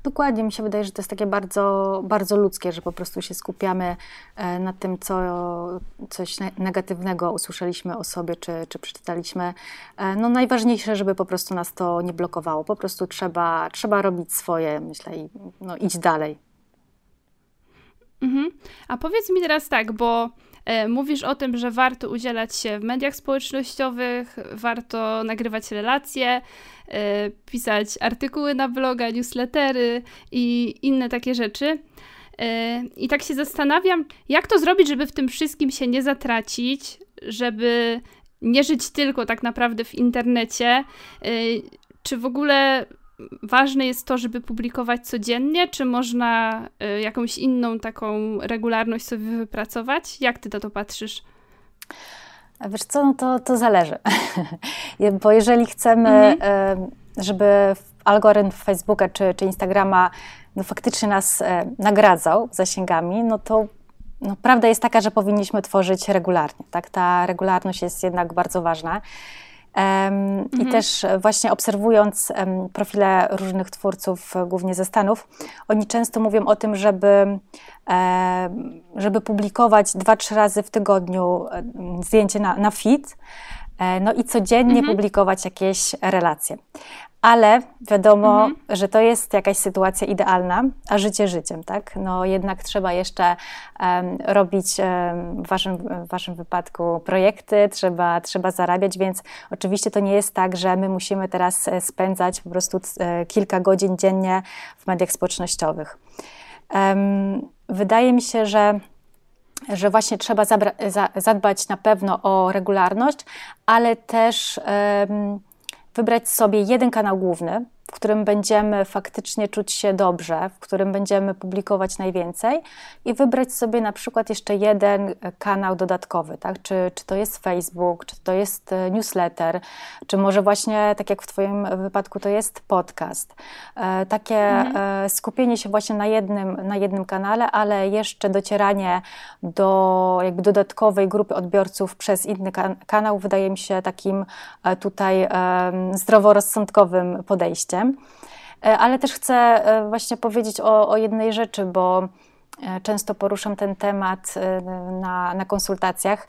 Dokładnie, mi się wydaje, że to jest takie bardzo, bardzo ludzkie, że po prostu się skupiamy e, na tym, co coś negatywnego usłyszeliśmy o sobie, czy, czy przeczytaliśmy. E, no najważniejsze, żeby po prostu nas to nie blokowało. Po prostu trzeba, trzeba robić swoje, myślę, i no, iść dalej. Mhm. A powiedz mi teraz tak, bo mówisz o tym, że warto udzielać się w mediach społecznościowych, warto nagrywać relacje, e, pisać artykuły na bloga, newslettery i inne takie rzeczy. E, I tak się zastanawiam, jak to zrobić, żeby w tym wszystkim się nie zatracić, żeby nie żyć tylko tak naprawdę w internecie. Czy w ogóle ważne jest to, żeby publikować codziennie, czy można y, jakąś inną taką regularność sobie wypracować? Jak ty na to patrzysz? Wiesz co, no to, to zależy. Bo jeżeli chcemy, mhm. żeby algorytm Facebooka czy, czy Instagrama no, faktycznie nas e, nagradzał zasięgami, no to no, prawda jest taka, że powinniśmy tworzyć regularnie. Tak? Ta regularność jest jednak bardzo ważna. Mhm. I też właśnie obserwując profile różnych twórców, głównie ze Stanów, oni często mówią o tym, żeby, żeby publikować dwa, trzy razy w tygodniu zdjęcie na, na feed, e, no i codziennie mhm. publikować jakieś relacje ale wiadomo, mhm. że to jest jakaś sytuacja idealna, a życie życiem, tak? No jednak trzeba jeszcze um, robić um, w, waszym, w waszym wypadku projekty, trzeba, trzeba zarabiać, więc oczywiście to nie jest tak, że my musimy teraz e, spędzać po prostu e, kilka godzin dziennie w mediach społecznościowych. Um, wydaje mi się, że że właśnie trzeba zadbać na pewno o regularność, ale też um, wybrać sobie jeden kanał główny, w którym będziemy faktycznie czuć się dobrze, w którym będziemy publikować najwięcej i wybrać sobie na przykład jeszcze jeden kanał dodatkowy, tak? Czy, czy to jest Facebook, czy to jest e, newsletter, czy może właśnie, tak jak w Twoim wypadku, to jest podcast. E, takie mhm. E, skupienie się właśnie na jednym, na jednym kanale, ale jeszcze docieranie do jakby dodatkowej grupy odbiorców przez inny kan kanał wydaje mi się takim tutaj zdroworozsądkowym podejściem. E, ale też chcę e, właśnie powiedzieć o, o jednej rzeczy, bo e, często poruszam ten temat na, na konsultacjach.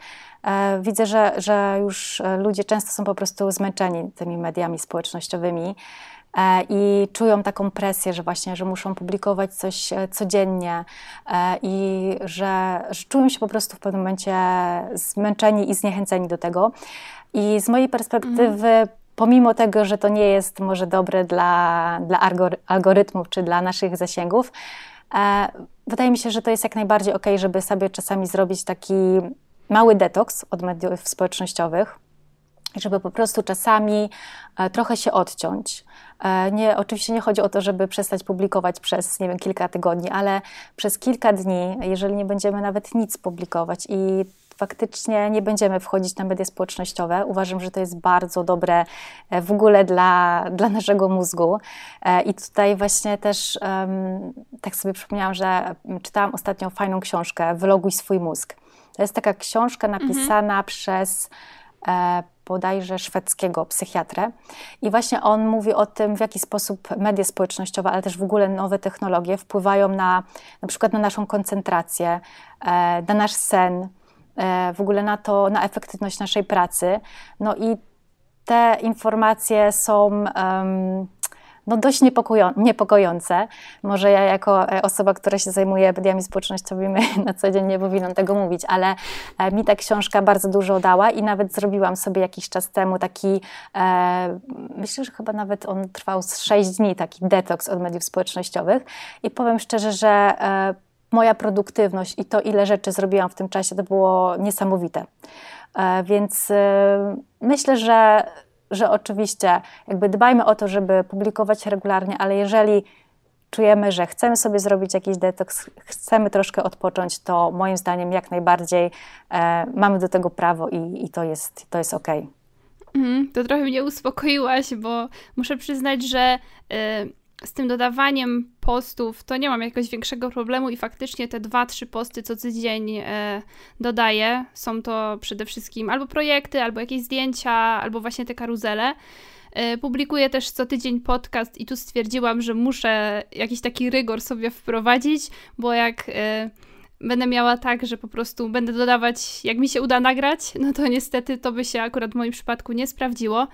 Widzę, że, że już ludzie często są po prostu zmęczeni tymi mediami społecznościowymi i czują taką presję, że właśnie, że muszą publikować coś codziennie i że, że czują się po prostu w pewnym momencie zmęczeni i zniechęceni do tego. I z mojej perspektywy mm pomimo tego, że to nie jest może dobre dla, dla algorytmów czy dla naszych zasięgów, e, wydaje mi się, że to jest jak najbardziej ok, żeby sobie czasami zrobić taki mały detoks od mediów społecznościowych, żeby po prostu czasami e, trochę się odciąć. E, nie, oczywiście nie chodzi o to, żeby przestać publikować przez, nie wiem, kilka tygodni, ale przez kilka dni, jeżeli nie będziemy nawet nic publikować i faktycznie nie będziemy wchodzić na media społecznościowe. Uważam, że to jest bardzo dobre e, w ogóle dla, dla naszego mózgu. E, I tutaj właśnie też tak sobie przypomniałam, że czytałam ostatnio fajną książkę Wyloguj swój mózg. To jest taka książka mhm. napisana mhm. przez e, bodajże szwedzkiego psychiatrę. I właśnie on mówi o tym, w jaki sposób media społecznościowe, ale też w ogóle nowe technologie wpływają na na przykład na naszą koncentrację, na nasz sen, w ogóle na to, na efektywność naszej pracy. No i te informacje są um, no dość niepokojące. Może ja jako e, osoba, która się zajmuje mediami społecznościowymi na co dzień nie powinnam tego mówić, ale e, mi ta książka bardzo dużo dała i nawet zrobiłam sobie jakiś czas temu taki, e, myślę, że chyba nawet on trwał z 6 dni, taki detoks od mediów społecznościowych i powiem szczerze, że e, moja produktywność i to, ile rzeczy zrobiłam w tym czasie, to było niesamowite. E, więc e, myślę, że, że oczywiście jakby dbajmy o to, żeby publikować regularnie, ale jeżeli czujemy, że chcemy sobie zrobić jakiś detoks, chcemy troszkę odpocząć, to moim zdaniem jak najbardziej e, mamy do tego prawo i, i to jest, to jest okej. Okay. Mm, to trochę mnie uspokoiłaś, bo muszę przyznać, że z tym dodawaniem postów to nie mam jakiegoś większego problemu i faktycznie te dwa, trzy posty co tydzień e, dodaję. Są to przede wszystkim albo projekty, albo jakieś zdjęcia, albo właśnie te karuzele. E, publikuję też co tydzień podcast i tu stwierdziłam, że muszę jakiś taki rygor sobie wprowadzić, bo jak e, będę miała tak, że po prostu będę dodawać, jak mi się uda nagrać, no to niestety to by się akurat w moim przypadku nie sprawdziło.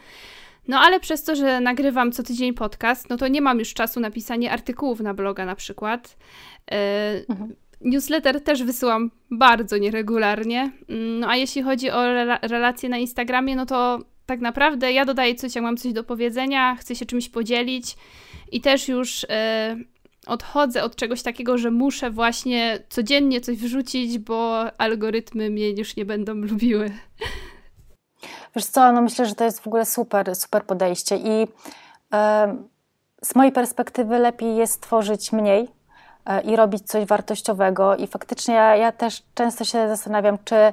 No ale przez to, że nagrywam co tydzień podcast, no to nie mam już czasu na pisanie artykułów na bloga na przykład. Mhm. Newsletter też wysyłam bardzo nieregularnie. No a jeśli chodzi o rela relacje na Instagramie, no to tak naprawdę ja dodaję coś, jak mam coś do powiedzenia, chcę się czymś podzielić i też już e, odchodzę od czegoś takiego, że muszę właśnie codziennie coś wrzucić, bo algorytmy mnie już nie będą lubiły. Wiesz co, no myślę, że to jest w ogóle super, super podejście i e, z mojej perspektywy lepiej jest tworzyć mniej e, i robić coś wartościowego i faktycznie ja, ja też często się zastanawiam, czy,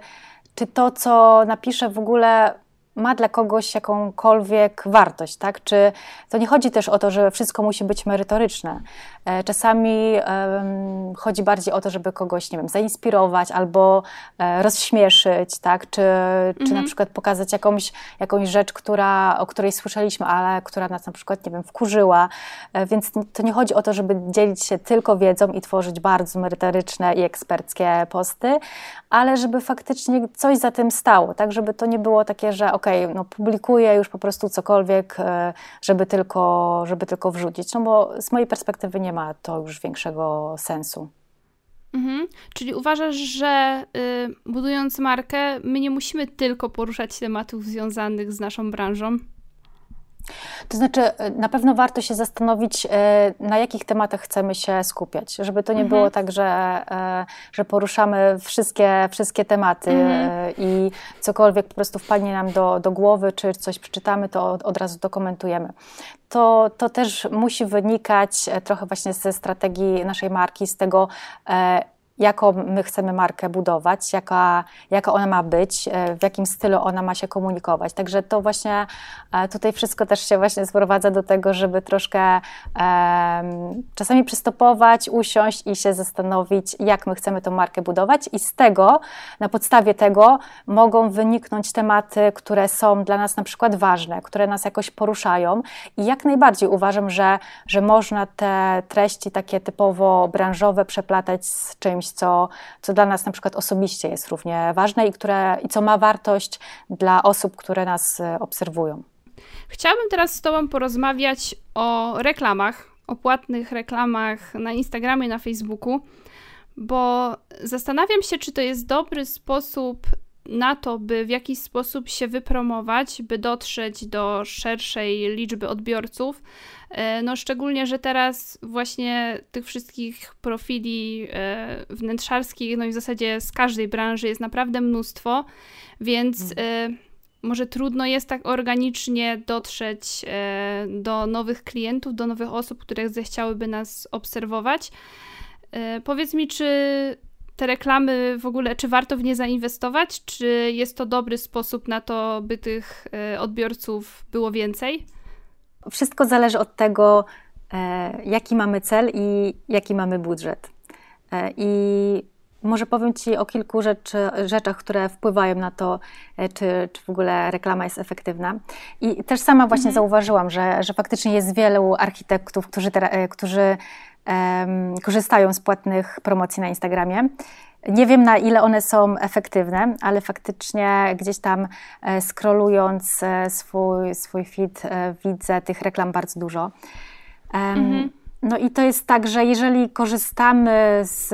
czy to, co napiszę w ogóle ma dla kogoś jakąkolwiek wartość, tak? Czy to nie chodzi też o to, że wszystko musi być merytoryczne. E, czasami um, chodzi bardziej o to, żeby kogoś, nie wiem, zainspirować albo e, rozśmieszyć, tak? Czy, mhm. czy na mhm. przykład pokazać jakąś, jakąś rzecz, która, o której słyszeliśmy, ale która nas na przykład, nie wiem, wkurzyła. E, więc to nie chodzi o to, żeby dzielić się tylko wiedzą i tworzyć bardzo merytoryczne i eksperckie posty, ale żeby faktycznie coś za tym stało, tak? Żeby to nie było takie, że ok, no publikuję już po prostu cokolwiek, żeby tylko, żeby tylko wrzucić. No bo z mojej perspektywy nie ma to już większego sensu. Mhm. Czyli uważasz, że y, budując markę, my nie musimy tylko poruszać tematów związanych z naszą branżą? To znaczy, y, na pewno warto się zastanowić, y, na jakich tematach chcemy się skupiać, żeby to nie mhm. było tak, że, y, że poruszamy wszystkie, wszystkie tematy mhm. i cokolwiek po prostu wpadnie nam do, do głowy, czy coś przeczytamy, to od, od razu dokumentujemy to, to też musi wynikać e, trochę właśnie ze strategii naszej marki, z tego, e, jaką my chcemy markę budować, jaka, jaka ona ma być, e, w jakim stylu ona ma się komunikować. Także to właśnie tutaj wszystko też się właśnie sprowadza do tego, żeby troszkę um, czasami przystopować, usiąść i się zastanowić, jak my chcemy tą markę budować i z tego, na podstawie tego mogą wyniknąć tematy, które są dla nas na przykład ważne, które nas jakoś poruszają i jak najbardziej uważam, że, że można te treści takie typowo branżowe przeplatać z czymś czymś, co, co dla nas na przykład osobiście jest równie ważne i, które, i co ma wartość dla osób, które nas e, obserwują. Chciałabym teraz z Tobą porozmawiać o reklamach, o płatnych reklamach na Instagramie, na Facebooku, bo zastanawiam się, czy to jest dobry sposób na to, by w jakiś sposób się wypromować, by dotrzeć do szerszej liczby odbiorców. E, no szczególnie, że teraz właśnie tych wszystkich profili e, wnętrzarskich, no i w zasadzie z każdej branży jest naprawdę mnóstwo, więc mhm. e, może trudno jest tak organicznie dotrzeć do nowych klientów, do nowych osób, które zechciałyby nas obserwować. Powiedz mi, czy te reklamy w ogóle, czy warto w nie zainwestować, czy jest to dobry sposób na to, by tych e, odbiorców było więcej? Wszystko zależy od tego, e, jaki mamy cel i jaki mamy budżet. E, I może powiem Ci o kilku rzeczy, rzeczach, które wpływają na to, czy, czy w ogóle reklama jest efektywna. I też sama właśnie mhm. zauważyłam, że, że faktycznie jest wielu architektów, którzy, którzy korzystają z płatnych promocji na Instagramie. Nie wiem na ile one są efektywne, ale faktycznie gdzieś tam e, scrollując e, swój, swój feed e, widzę tych reklam bardzo dużo. Mhm. No i to jest tak, że jeżeli korzystamy z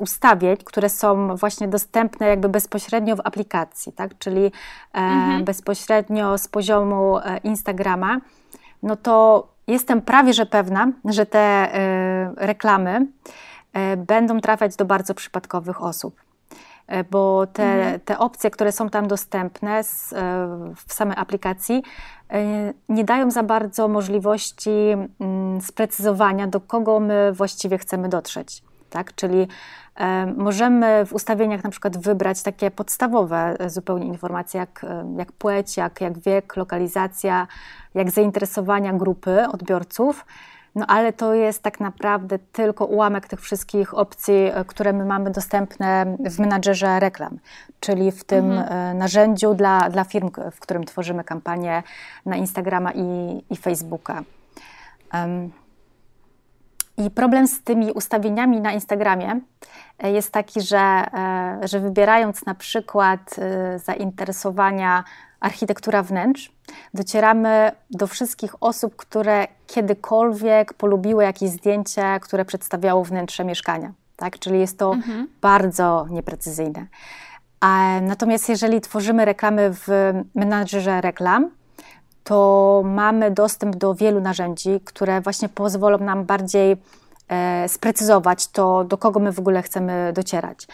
ustawień, które są właśnie dostępne jakby bezpośrednio w aplikacji, tak, czyli mhm. bezpośrednio z poziomu Instagrama, no to jestem prawie że pewna, że te y, reklamy y, będą trafiać do bardzo przypadkowych osób. Y, bo te, mhm. te opcje, które są tam dostępne z, w samej aplikacji, nie dają za bardzo możliwości mm, sprecyzowania, do kogo my właściwie chcemy dotrzeć. Tak? Czyli Możemy w ustawieniach na przykład wybrać takie podstawowe e, zupełnie informacje, jak, e, jak płeć, jak, jak wiek, lokalizacja, jak zainteresowania grupy odbiorców. No ale to jest tak naprawdę tylko ułamek tych wszystkich opcji, e, które my mamy dostępne w menadżerze reklam, czyli w tym mhm. narzędziu dla, dla firm, w którym tworzymy kampanię na Instagrama i, i Facebooka. Um, i problem z tymi ustawieniami na Instagramie e, jest taki, że, e, że wybierając na przykład e, zainteresowania architektura wnętrz, docieramy do wszystkich osób, które kiedykolwiek polubiły jakieś zdjęcie, które przedstawiało wnętrze mieszkania. Tak? Czyli jest to mhm. bardzo nieprecyzyjne. A, natomiast jeżeli tworzymy reklamy w menadżerze reklam, to mamy dostęp do wielu narzędzi, które właśnie pozwolą nam bardziej e, sprecyzować to, do kogo my w ogóle chcemy docierać.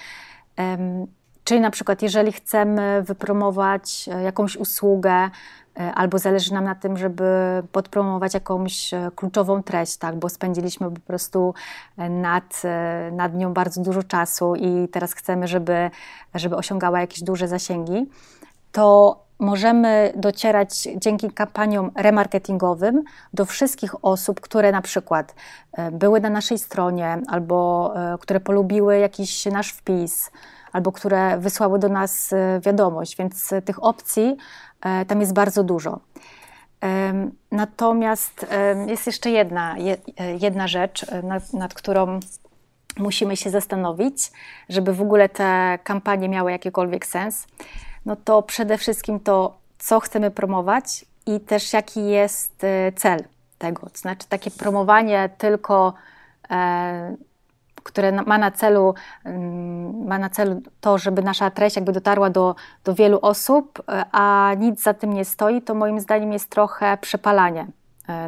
Czyli na przykład, jeżeli chcemy wypromować e, jakąś usługę, e, albo zależy nam na tym, żeby podpromować jakąś kluczową treść, tak, bo spędziliśmy po prostu nad, nad nią bardzo dużo czasu i teraz chcemy, żeby, żeby osiągała jakieś duże zasięgi, to możemy docierać dzięki kampaniom remarketingowym do wszystkich osób, które na przykład e, były na naszej stronie albo e, które polubiły jakiś nasz wpis, albo które wysłały do nas e, wiadomość, więc tych opcji tam jest bardzo dużo. Natomiast jest jeszcze jedna, jedna rzecz, nad, nad którą musimy się zastanowić, żeby w ogóle te kampanie miały jakikolwiek sens no to przede wszystkim to, co chcemy promować i też jaki jest e, cel tego. To znaczy takie promowanie tylko, e, które ma na celu, mm, ma na celu to, żeby nasza treść jakby dotarła do, do wielu osób, e, a nic za tym nie stoi, to moim zdaniem jest trochę przepalanie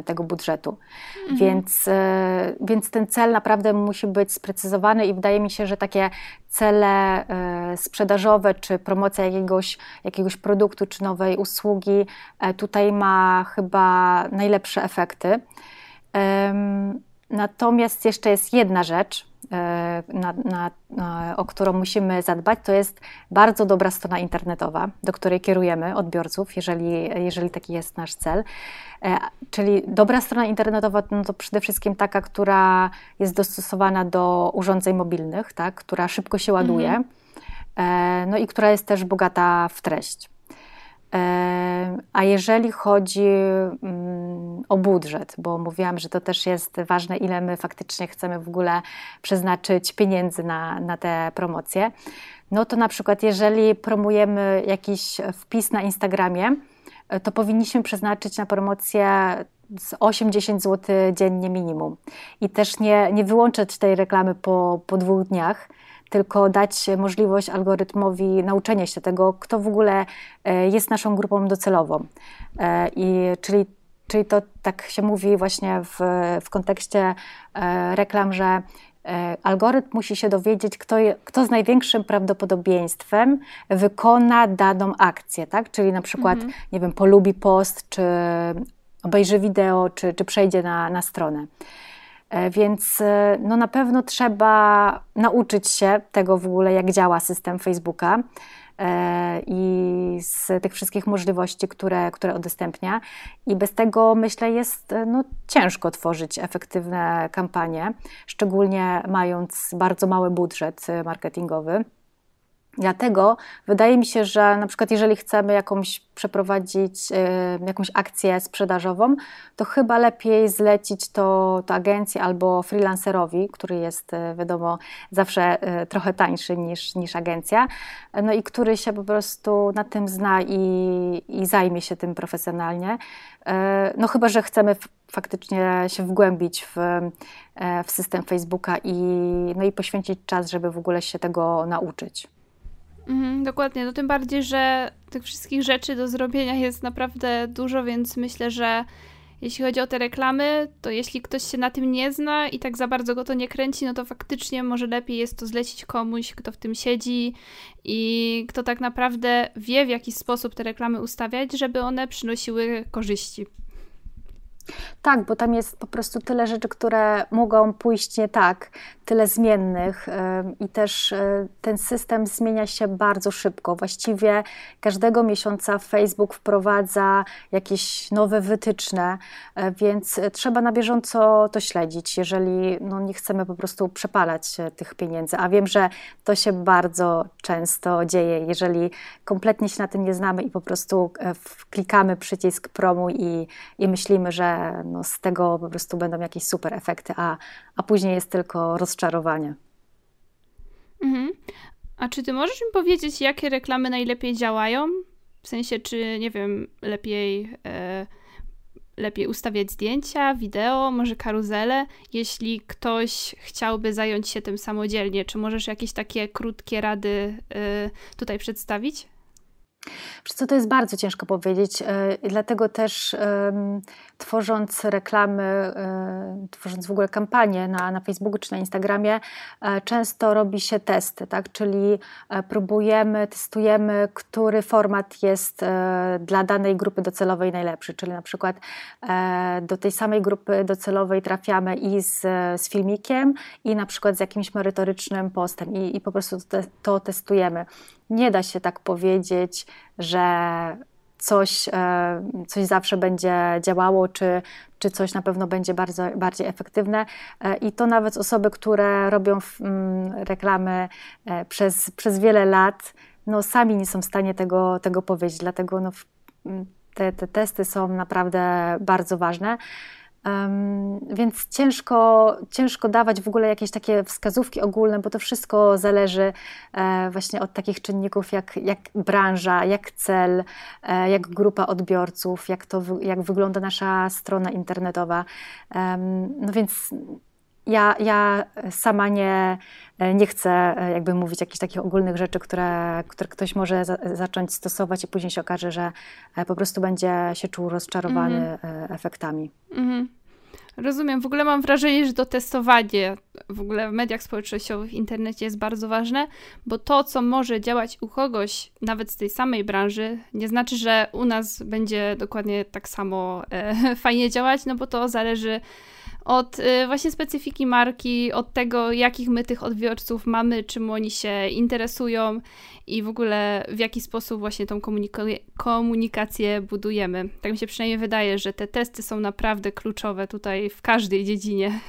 tego budżetu. Mhm. Więc, e, więc ten cel naprawdę musi być sprecyzowany i wydaje mi się, że takie cele e, sprzedażowe czy promocja jakiegoś, jakiegoś produktu czy nowej usługi tutaj ma chyba najlepsze efekty. Natomiast jeszcze jest jedna rzecz, na, na, na, o którą musimy zadbać, to jest bardzo dobra strona internetowa, do której kierujemy odbiorców, jeżeli, jeżeli taki jest nasz cel. E, czyli dobra strona internetowa no to przede wszystkim taka, która jest dostosowana do urządzeń mobilnych, tak, która szybko się ładuje, mhm. E, no i która jest też bogata w treść. E, a jeżeli chodzi mm, o budżet, bo mówiłam, że to też jest ważne, ile my faktycznie chcemy w ogóle przeznaczyć pieniędzy na, na te promocje, no to na przykład jeżeli promujemy jakiś wpis na Instagramie, E, to powinniśmy przeznaczyć na promocję z 8-10 zł dziennie minimum. I też nie, nie wyłączać tej reklamy po, po dwóch dniach, tylko dać możliwość algorytmowi nauczenia się tego, kto w ogóle e, jest naszą grupą docelową. E, I czyli, czyli to tak się mówi właśnie w, w kontekście reklam, że E, algorytm musi się dowiedzieć, kto, je, kto z największym prawdopodobieństwem wykona daną akcję, tak? Czyli na przykład, mhm. nie wiem, polubi post, czy obejrzy wideo, czy, czy przejdzie na, na stronę. E, więc e, no na pewno trzeba nauczyć się tego w ogóle, jak działa system Facebooka. E, i z tych wszystkich możliwości, które, które udostępnia. I bez tego, myślę, jest no, ciężko tworzyć efektywne kampanie, szczególnie mając bardzo mały budżet marketingowy. Dlatego wydaje mi się, że na przykład jeżeli chcemy jakąś przeprowadzić y, jakąś akcję sprzedażową, to chyba lepiej zlecić to, to agencji albo freelancerowi, który jest y, wiadomo zawsze y, trochę tańszy niż, niż agencja, no i który się po prostu na tym zna i, i zajmie się tym profesjonalnie. No chyba, że chcemy faktycznie się wgłębić w, w system Facebooka i, no i poświęcić czas, żeby w ogóle się tego nauczyć. Mhm, dokładnie, no tym bardziej, że tych wszystkich rzeczy do zrobienia jest naprawdę dużo, więc myślę, że jeśli chodzi o te reklamy, to jeśli ktoś się na tym nie zna i tak za bardzo go to nie kręci, no to faktycznie może lepiej jest to zlecić komuś, kto w tym siedzi i kto tak naprawdę wie, w jaki sposób te reklamy ustawiać, żeby one przynosiły korzyści. Tak, bo tam jest po prostu tyle rzeczy, które mogą pójść nie tak, tyle zmiennych i też e, ten system zmienia się bardzo szybko. Właściwie każdego miesiąca Facebook wprowadza jakieś nowe wytyczne, e, więc trzeba na bieżąco to śledzić, jeżeli no, nie chcemy po prostu przepalać tych pieniędzy. A wiem, że to się bardzo często dzieje, jeżeli kompletnie się na tym nie znamy i po prostu e, klikamy przycisk promu i, i myślimy, że no, z tego po prostu będą jakieś super efekty, a, a później jest tylko rozczarowanie. Mhm. A czy ty możesz mi powiedzieć, jakie reklamy najlepiej działają? W sensie, czy nie wiem, lepiej. E, lepiej ustawiać zdjęcia, wideo, może karuzele, jeśli ktoś chciałby zająć się tym samodzielnie. Czy możesz jakieś takie krótkie rady y, tutaj przedstawić? Wiesz co, to jest bardzo ciężko powiedzieć, e, dlatego też tworząc reklamy, e, tworząc w ogóle kampanie na, na Facebooku czy na Instagramie, e, często robi się testy, tak? czyli próbujemy, testujemy, który format jest dla danej grupy docelowej najlepszy, czyli na przykład do tej samej grupy docelowej trafiamy i z, z filmikiem i na przykład z jakimś merytorycznym postem i, i po prostu to, to testujemy. Nie da się tak powiedzieć, że coś, e, coś zawsze będzie działało, czy, czy coś na pewno będzie bardzo, bardziej efektywne. E, I to nawet osoby, które robią mm, reklamy e, przez, przez wiele lat, no sami nie są w stanie tego, tego powiedzieć. Dlatego no, te, te testy są naprawdę bardzo ważne. Um, więc ciężko, ciężko dawać w ogóle jakieś takie wskazówki ogólne, bo to wszystko zależy e, właśnie od takich czynników jak, jak branża, jak cel, e, jak grupa odbiorców, jak, to, jak wygląda nasza strona internetowa. Um, no więc ja, ja sama nie, nie chcę e, jakby mówić jakichś takich ogólnych rzeczy, które, które ktoś może za, zacząć stosować i później się okaże, że e, po prostu będzie się czuł rozczarowany mm. efektami. Mm. Rozumiem. W ogóle mam wrażenie, że to testowanie w ogóle w mediach społecznościowych, w internecie jest bardzo ważne, bo to, co może działać u kogoś, nawet z tej samej branży, nie znaczy, że u nas będzie dokładnie tak samo e, fajnie działać, no bo to zależy od y, właśnie specyfiki marki, od tego, jakich my tych odbiorców mamy, czym oni się interesują i w ogóle w jaki sposób właśnie tą komunikację budujemy. Tak mi się przynajmniej wydaje, że te testy są naprawdę kluczowe tutaj w każdej dziedzinie.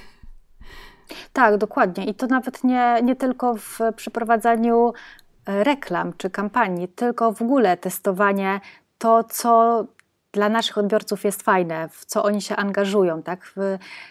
Tak, dokładnie. I to nawet nie, nie tylko w przeprowadzaniu e, reklam czy kampanii, tylko w ogóle testowanie to, co dla naszych odbiorców jest fajne, w co oni się angażują. Tak?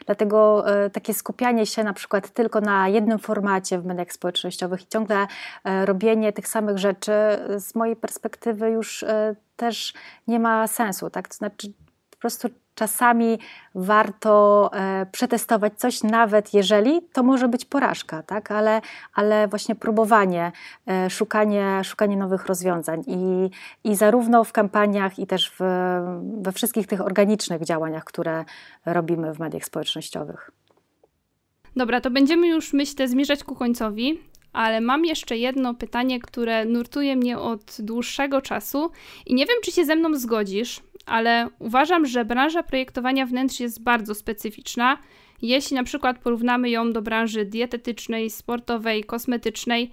Dlatego e, takie skupianie się na przykład tylko na jednym formacie w mediach społecznościowych i ciągle e, robienie tych samych rzeczy z mojej perspektywy już e, też nie ma sensu. Tak? To znaczy po prostu czasami warto e, przetestować coś, nawet jeżeli to może być porażka, tak? ale, ale właśnie próbowanie, e, szukanie, szukanie nowych rozwiązań i, i zarówno w kampaniach, i też w, we wszystkich tych organicznych działaniach, które robimy w mediach społecznościowych. Dobra, to będziemy już, myślę, zmierzać ku końcowi ale mam jeszcze jedno pytanie, które nurtuje mnie od dłuższego czasu i nie wiem, czy się ze mną zgodzisz, ale uważam, że branża projektowania wnętrz jest bardzo specyficzna. Jeśli na przykład porównamy ją do branży dietetycznej, sportowej, kosmetycznej,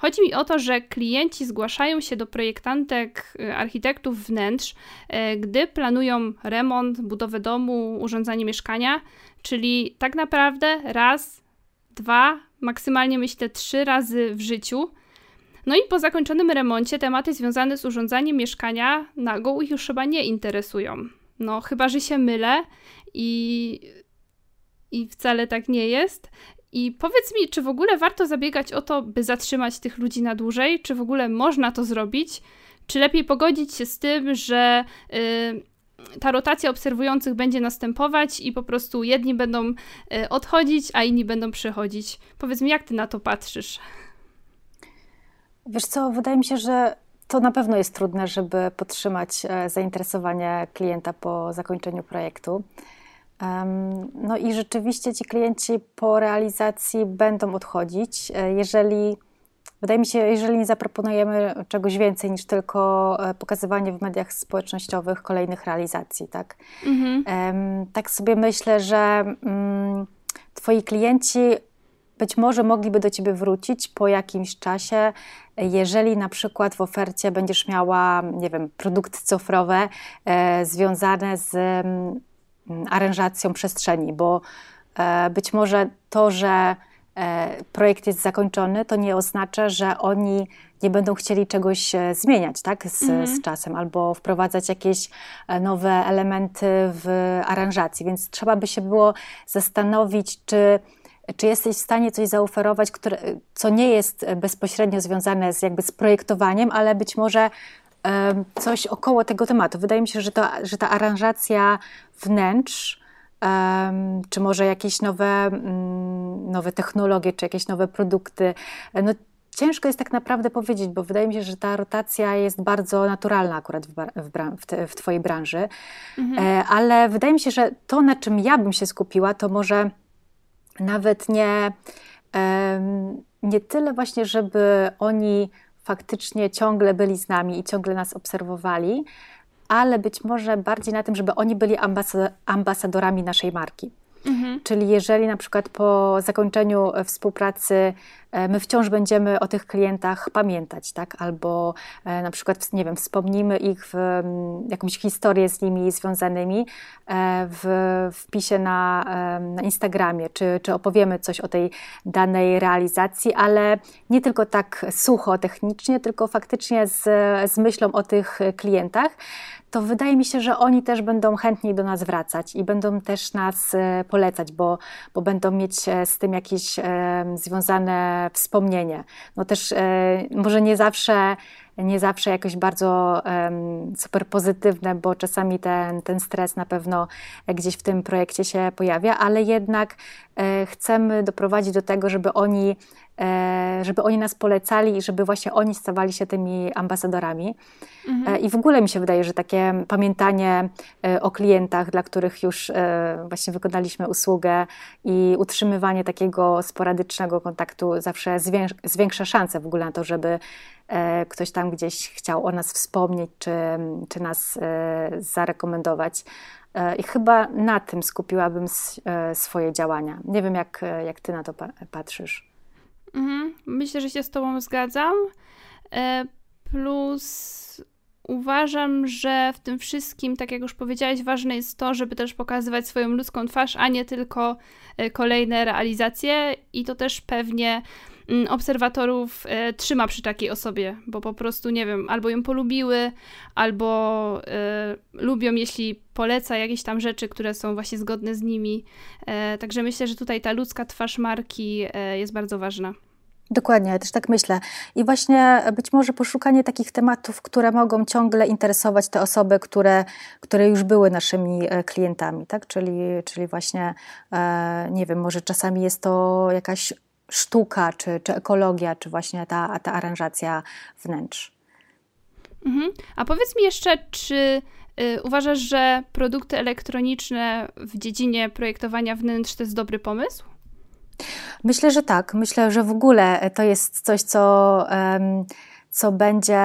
Chodzi mi o to, że klienci zgłaszają się do projektantek, y, architektów wnętrz, y, gdy planują remont, budowę domu, urządzanie mieszkania, czyli tak naprawdę raz, dwa, maksymalnie myślę trzy razy w życiu. No i po zakończonym remoncie tematy związane z urządzaniem mieszkania nago ich już chyba nie interesują. No, chyba że się mylę i, i wcale tak nie jest. I powiedz mi, czy w ogóle warto zabiegać o to, by zatrzymać tych ludzi na dłużej? Czy w ogóle można to zrobić? Czy lepiej pogodzić się z tym, że yy, ta rotacja obserwujących będzie następować i po prostu jedni będą y, odchodzić, a inni będą przychodzić? Powiedz mi, jak ty na to patrzysz? Wiesz co, wydaje mi się, że to na pewno jest trudne, żeby podtrzymać e, zainteresowanie klienta po zakończeniu projektu. No i rzeczywiście ci klienci po realizacji będą odchodzić, e, jeżeli Wydaje mi się, jeżeli nie zaproponujemy czegoś więcej niż tylko e, pokazywanie w mediach społecznościowych kolejnych realizacji, tak? Mhm. Tak sobie myślę, że mm, twoi klienci być może mogliby do ciebie wrócić po jakimś czasie, jeżeli na przykład w ofercie będziesz miała, nie wiem, produkty cyfrowe e, związane z mm, aranżacją przestrzeni, bo e, być może to, że e, projekt jest zakończony, to nie oznacza, że oni nie będą chcieli czegoś e, zmieniać tak, z, mhm. z, czasem albo wprowadzać jakieś e, nowe elementy w aranżacji. Więc trzeba by się było zastanowić, czy czy jesteś w stanie coś zaoferować, które, co nie jest bezpośrednio związane z, jakby z projektowaniem, ale być może coś około tego tematu. Wydaje mi się, że, to, że ta aranżacja wnętrz, czy może jakieś nowe, mm, nowe technologie, czy jakieś nowe produkty, no ciężko jest tak naprawdę powiedzieć, bo wydaje mi się, że ta rotacja jest bardzo naturalna akurat w, w, w, w Twojej branży. Mhm. E, ale wydaje mi się, że to, na czym ja bym się skupiła, to może nawet nie, nie tyle właśnie, żeby oni faktycznie ciągle byli z nami i ciągle nas obserwowali, ale być może bardziej na tym, żeby oni byli ambasadorami naszej marki. Mhm. Czyli jeżeli na przykład po zakończeniu współpracy E, my wciąż będziemy o tych klientach pamiętać, tak? Albo e, na przykład, nie wiem, wspomnimy ich w jakąś historię z nimi związanymi e, w wpisie na, na Instagramie, czy, czy opowiemy coś o tej danej realizacji, ale nie tylko tak sucho, technicznie, tylko faktycznie z, z myślą o tych klientach to wydaje mi się, że oni też będą chętniej do nas wracać i będą też nas polecać, bo, bo będą mieć z tym jakieś e, związane wspomnienie. No też e, może nie zawsze, nie zawsze jakoś bardzo super pozytywne, bo czasami ten, ten stres na pewno gdzieś w tym projekcie się pojawia, ale jednak e, chcemy doprowadzić do tego, żeby oni E, żeby oni nas polecali i żeby właśnie oni stawali się tymi ambasadorami. Mhm. E, I w ogóle mi się wydaje, że takie pamiętanie e, o klientach, dla których już właśnie wykonaliśmy usługę i utrzymywanie takiego sporadycznego kontaktu zawsze zwiększa szanse w ogóle na to, żeby ktoś tam gdzieś chciał o nas wspomnieć, czy, czy nas zarekomendować. I chyba na tym skupiłabym swoje działania. Nie wiem, jak, jak ty na to patrzysz. Mhm. Myślę, że się z Tobą zgadzam. E, plus uważam, że w tym wszystkim, tak jak już powiedziałaś, ważne jest to, żeby też pokazywać swoją ludzką twarz, a nie tylko e, kolejne realizacje i to też pewnie mm, obserwatorów e, trzyma przy takiej osobie, bo po prostu, nie wiem, albo ją polubiły, albo e, lubią, jeśli poleca jakieś tam rzeczy, które są właśnie zgodne z nimi. Także myślę, że tutaj ta ludzka twarz marki jest bardzo ważna. Dokładnie, ja też tak myślę. I właśnie być może poszukanie takich tematów, które mogą ciągle interesować te osoby, które, które już były naszymi e, klientami, tak? Czyli, czyli właśnie, e, nie wiem, może czasami jest to jakaś sztuka, czy, czy ekologia, czy właśnie ta, ta aranżacja wnętrz. Mhm. A powiedz mi jeszcze, czy y, uważasz, że produkty elektroniczne w dziedzinie projektowania wnętrz to jest dobry pomysł? Myślę, że tak. Myślę, że w ogóle to jest coś, co, co będzie,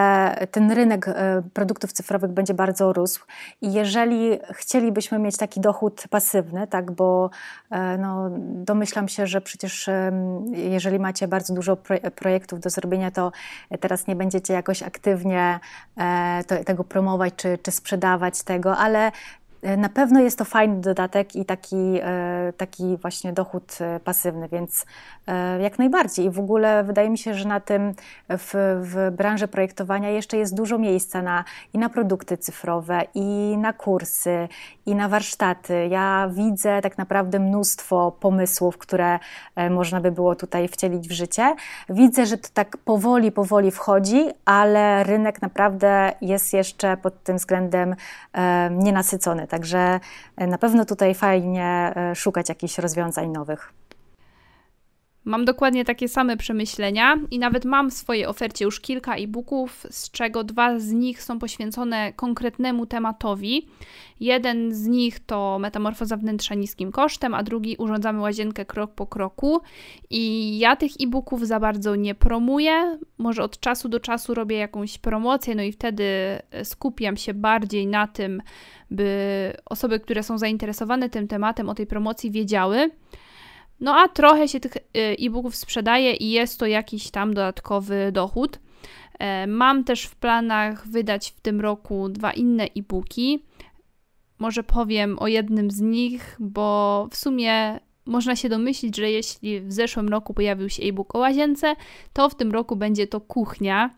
ten rynek e, produktów cyfrowych będzie bardzo rósł. I jeżeli chcielibyśmy mieć taki dochód pasywny, tak, bo e, no, domyślam się, że przecież jeżeli macie bardzo dużo projektów do zrobienia, to teraz nie będziecie jakoś aktywnie e, tego promować czy, czy sprzedawać tego, ale na pewno jest to fajny dodatek i taki, e, taki właśnie dochód e, pasywny, więc jak najbardziej. I w ogóle wydaje mi się, że na tym w, w branży projektowania jeszcze jest dużo miejsca na, i na produkty cyfrowe, i na kursy, i na warsztaty. Ja widzę tak naprawdę mnóstwo pomysłów, które można by było tutaj wcielić w życie. Widzę, że to tak powoli, powoli wchodzi, ale rynek naprawdę jest jeszcze pod tym względem nienasycony. Także e, na pewno tutaj fajnie e, szukać jakichś rozwiązań nowych. Mam dokładnie takie same przemyślenia i nawet mam w swojej ofercie już kilka e-booków, z czego dwa z nich są poświęcone konkretnemu tematowi. Jeden z nich to metamorfoza wnętrza niskim kosztem, a drugi urządzamy łazienkę krok po kroku. I ja tych e-booków za bardzo nie promuję. Może od czasu do czasu robię jakąś promocję, no i wtedy skupiam się bardziej na tym, by osoby, które są zainteresowane tym tematem, o tej promocji wiedziały. No a trochę się tych y, e-booków sprzedaje i jest to jakiś tam dodatkowy dochód. E, mam też w planach wydać w tym roku dwa inne e-booki. Może powiem o jednym z nich, bo w sumie można się domyślić, że jeśli w zeszłym roku pojawił się e-book o łazience, to w tym roku będzie to kuchnia.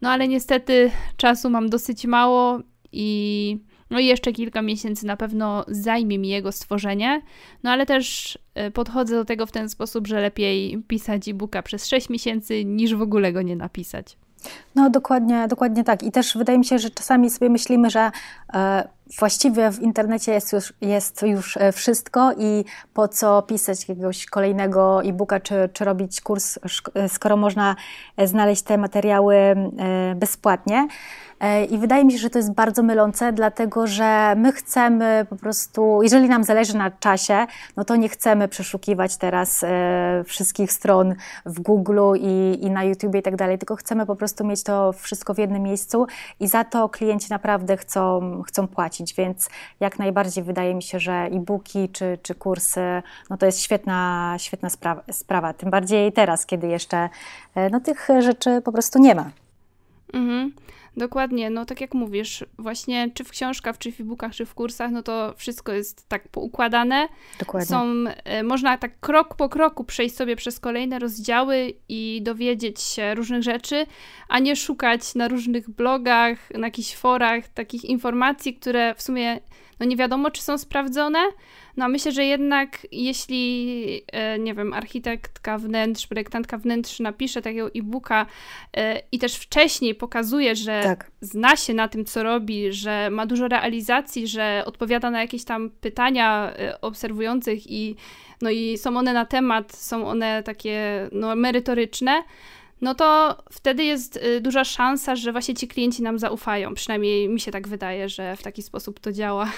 No ale niestety czasu mam dosyć mało i no i jeszcze kilka miesięcy na pewno zajmie mi jego stworzenie, no ale też e, podchodzę do tego w ten sposób, że lepiej pisać e-booka przez 6 miesięcy niż w ogóle go nie napisać. No dokładnie, dokładnie tak. I też wydaje mi się, że czasami sobie myślimy, że e, właściwie w internecie jest już, jest już e, wszystko i po co pisać jakiegoś kolejnego e-booka czy, czy robić kurs, e, skoro można znaleźć te materiały bezpłatnie. I wydaje mi się, że to jest bardzo mylące, dlatego że my chcemy po prostu, jeżeli nam zależy na czasie, no to nie chcemy przeszukiwać teraz e, wszystkich stron w Google i, i na YouTube i tak dalej, tylko chcemy po prostu mieć to wszystko w jednym miejscu i za to klienci naprawdę chcą, chcą płacić, więc jak najbardziej wydaje mi się, że e-booki czy, czy kursy, no to jest świetna, świetna sprawa, sprawa, tym bardziej teraz, kiedy jeszcze e, no, tych rzeczy po prostu nie ma. Mhm. Dokładnie, no tak jak mówisz, właśnie czy w książkach, czy w e-bookach, czy w kursach, no to wszystko jest tak poukładane. Dokładnie. Są, e, można tak krok po kroku przejść sobie przez kolejne rozdziały i dowiedzieć się różnych rzeczy, a nie szukać na różnych blogach, na jakichś forach takich informacji, które w sumie no nie wiadomo, czy są sprawdzone. No myślę, że jednak jeśli, e, nie wiem, architektka wnętrz, projektantka wnętrz napisze takiego e-booka e, i też wcześniej pokazuje, że tak. zna się na tym, co robi, że ma dużo realizacji, że odpowiada na jakieś tam pytania e, obserwujących i, no i są one na temat, są one takie no, merytoryczne, no to wtedy jest duża szansa, że właśnie ci klienci nam zaufają. Przynajmniej mi się tak wydaje, że w taki sposób to działa.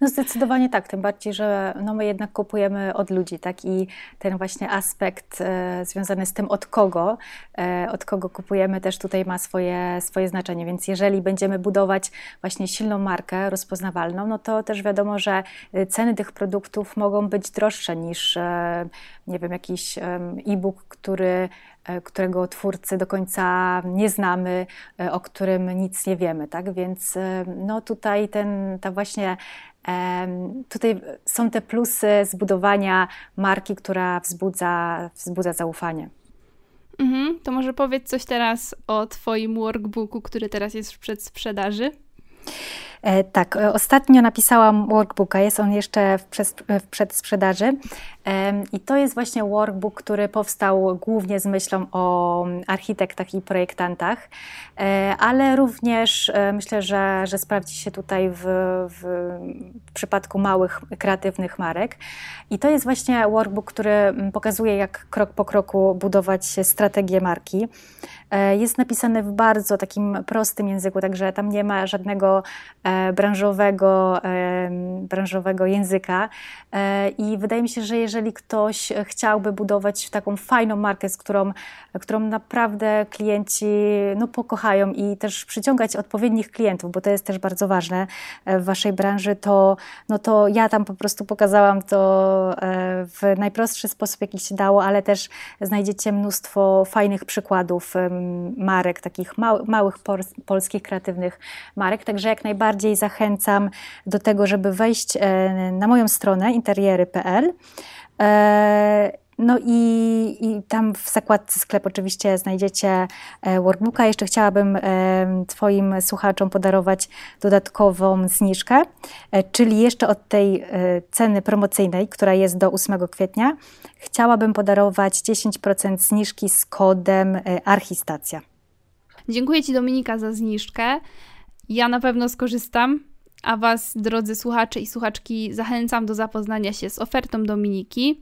No zdecydowanie tak, tym bardziej, że no my jednak kupujemy od ludzi, tak i ten właśnie aspekt e, związany z tym od kogo, e, od kogo kupujemy też tutaj ma swoje, swoje znaczenie, więc jeżeli będziemy budować właśnie silną markę rozpoznawalną, no to też wiadomo, że e, ceny tych produktów mogą być droższe niż, e, nie wiem, jakiś e-book, który którego twórcy do końca nie znamy, e, o którym nic nie wiemy, tak? Więc e, no tutaj ten, ta właśnie Tutaj są te plusy zbudowania marki, która wzbudza, wzbudza zaufanie. Mhm, to może powiedz coś teraz o Twoim workbooku, który teraz jest w przedsprzedaży. E, tak, e, ostatnio napisałam workbooka, jest on jeszcze w, przedsprzedaży i to jest właśnie workbook, który powstał głównie z myślą o architektach i projektantach, e, ale również myślę, że, że sprawdzi się tutaj w, w, przypadku małych, kreatywnych marek. I to jest właśnie workbook, który pokazuje, jak krok po kroku budować strategię marki. Jest napisany w bardzo takim prostym języku, także tam nie ma żadnego E, branżowego, branżowego języka. E, I wydaje mi się, że jeżeli ktoś chciałby budować taką fajną markę, z którą, którą naprawdę klienci no, pokochają i też przyciągać odpowiednich klientów, bo to jest też bardzo ważne e, w Waszej branży, to, no to ja tam po prostu pokazałam to w najprostszy sposób, jaki się dało, ale też znajdziecie mnóstwo fajnych przykładów marek, takich małych polskich kreatywnych marek, także jak najbardziej bardziej zachęcam do tego, żeby wejść e, na moją stronę interiery.pl. E, no i, i, tam w zakładce sklep oczywiście znajdziecie e, workbooka. Jeszcze chciałabym Twoim słuchaczom podarować dodatkową zniżkę, czyli jeszcze od tej ceny promocyjnej, która jest do 8 kwietnia, chciałabym podarować 10% zniżki z kodem Archistacja. Dziękuję Ci Dominika za zniżkę. Ja na pewno skorzystam, a Was, drodzy słuchacze i słuchaczki, zachęcam do zapoznania się z ofertą Dominiki.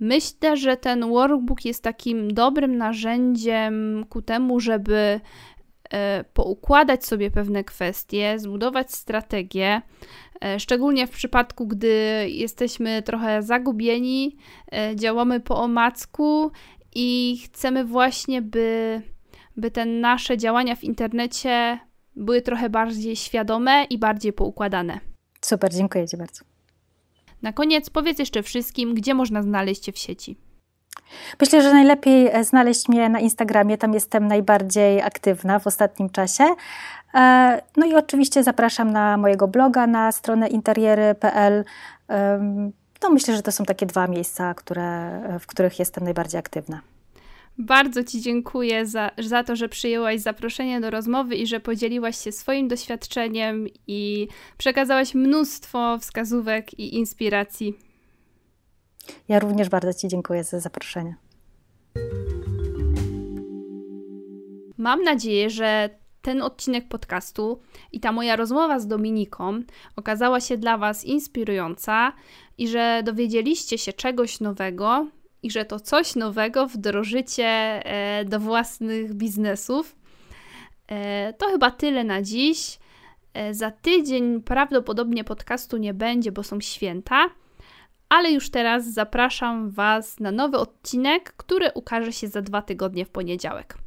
Myślę, że ten workbook jest takim dobrym narzędziem ku temu, żeby e, poukładać sobie pewne kwestie, zbudować strategię, e, szczególnie w przypadku, gdy jesteśmy trochę zagubieni, e, działamy po omacku i chcemy właśnie, by, by te nasze działania w internecie były trochę bardziej świadome i bardziej poukładane. Super, dziękuję Ci bardzo. Na koniec powiedz jeszcze wszystkim, gdzie można znaleźć Cię w sieci. Myślę, że najlepiej e, znaleźć mnie na Instagramie, tam jestem najbardziej aktywna w ostatnim czasie. E, no i oczywiście zapraszam na mojego bloga, na stronę interiery.pl. No myślę, że to są takie dwa miejsca, które, w których jestem najbardziej aktywna. Bardzo Ci dziękuję za, za to, że przyjęłaś zaproszenie do rozmowy i że podzieliłaś się swoim doświadczeniem i przekazałaś mnóstwo wskazówek i inspiracji. Ja również bardzo Ci dziękuję za zaproszenie. Mam nadzieję, że ten odcinek podcastu i ta moja rozmowa z Dominiką okazała się dla Was inspirująca i że dowiedzieliście się czegoś nowego i że to coś nowego wdrożycie e, do własnych biznesów. E, to chyba tyle na dziś. E, za tydzień prawdopodobnie podcastu nie będzie, bo są święta, ale już teraz zapraszam Was na nowy odcinek, który ukaże się za dwa tygodnie w poniedziałek.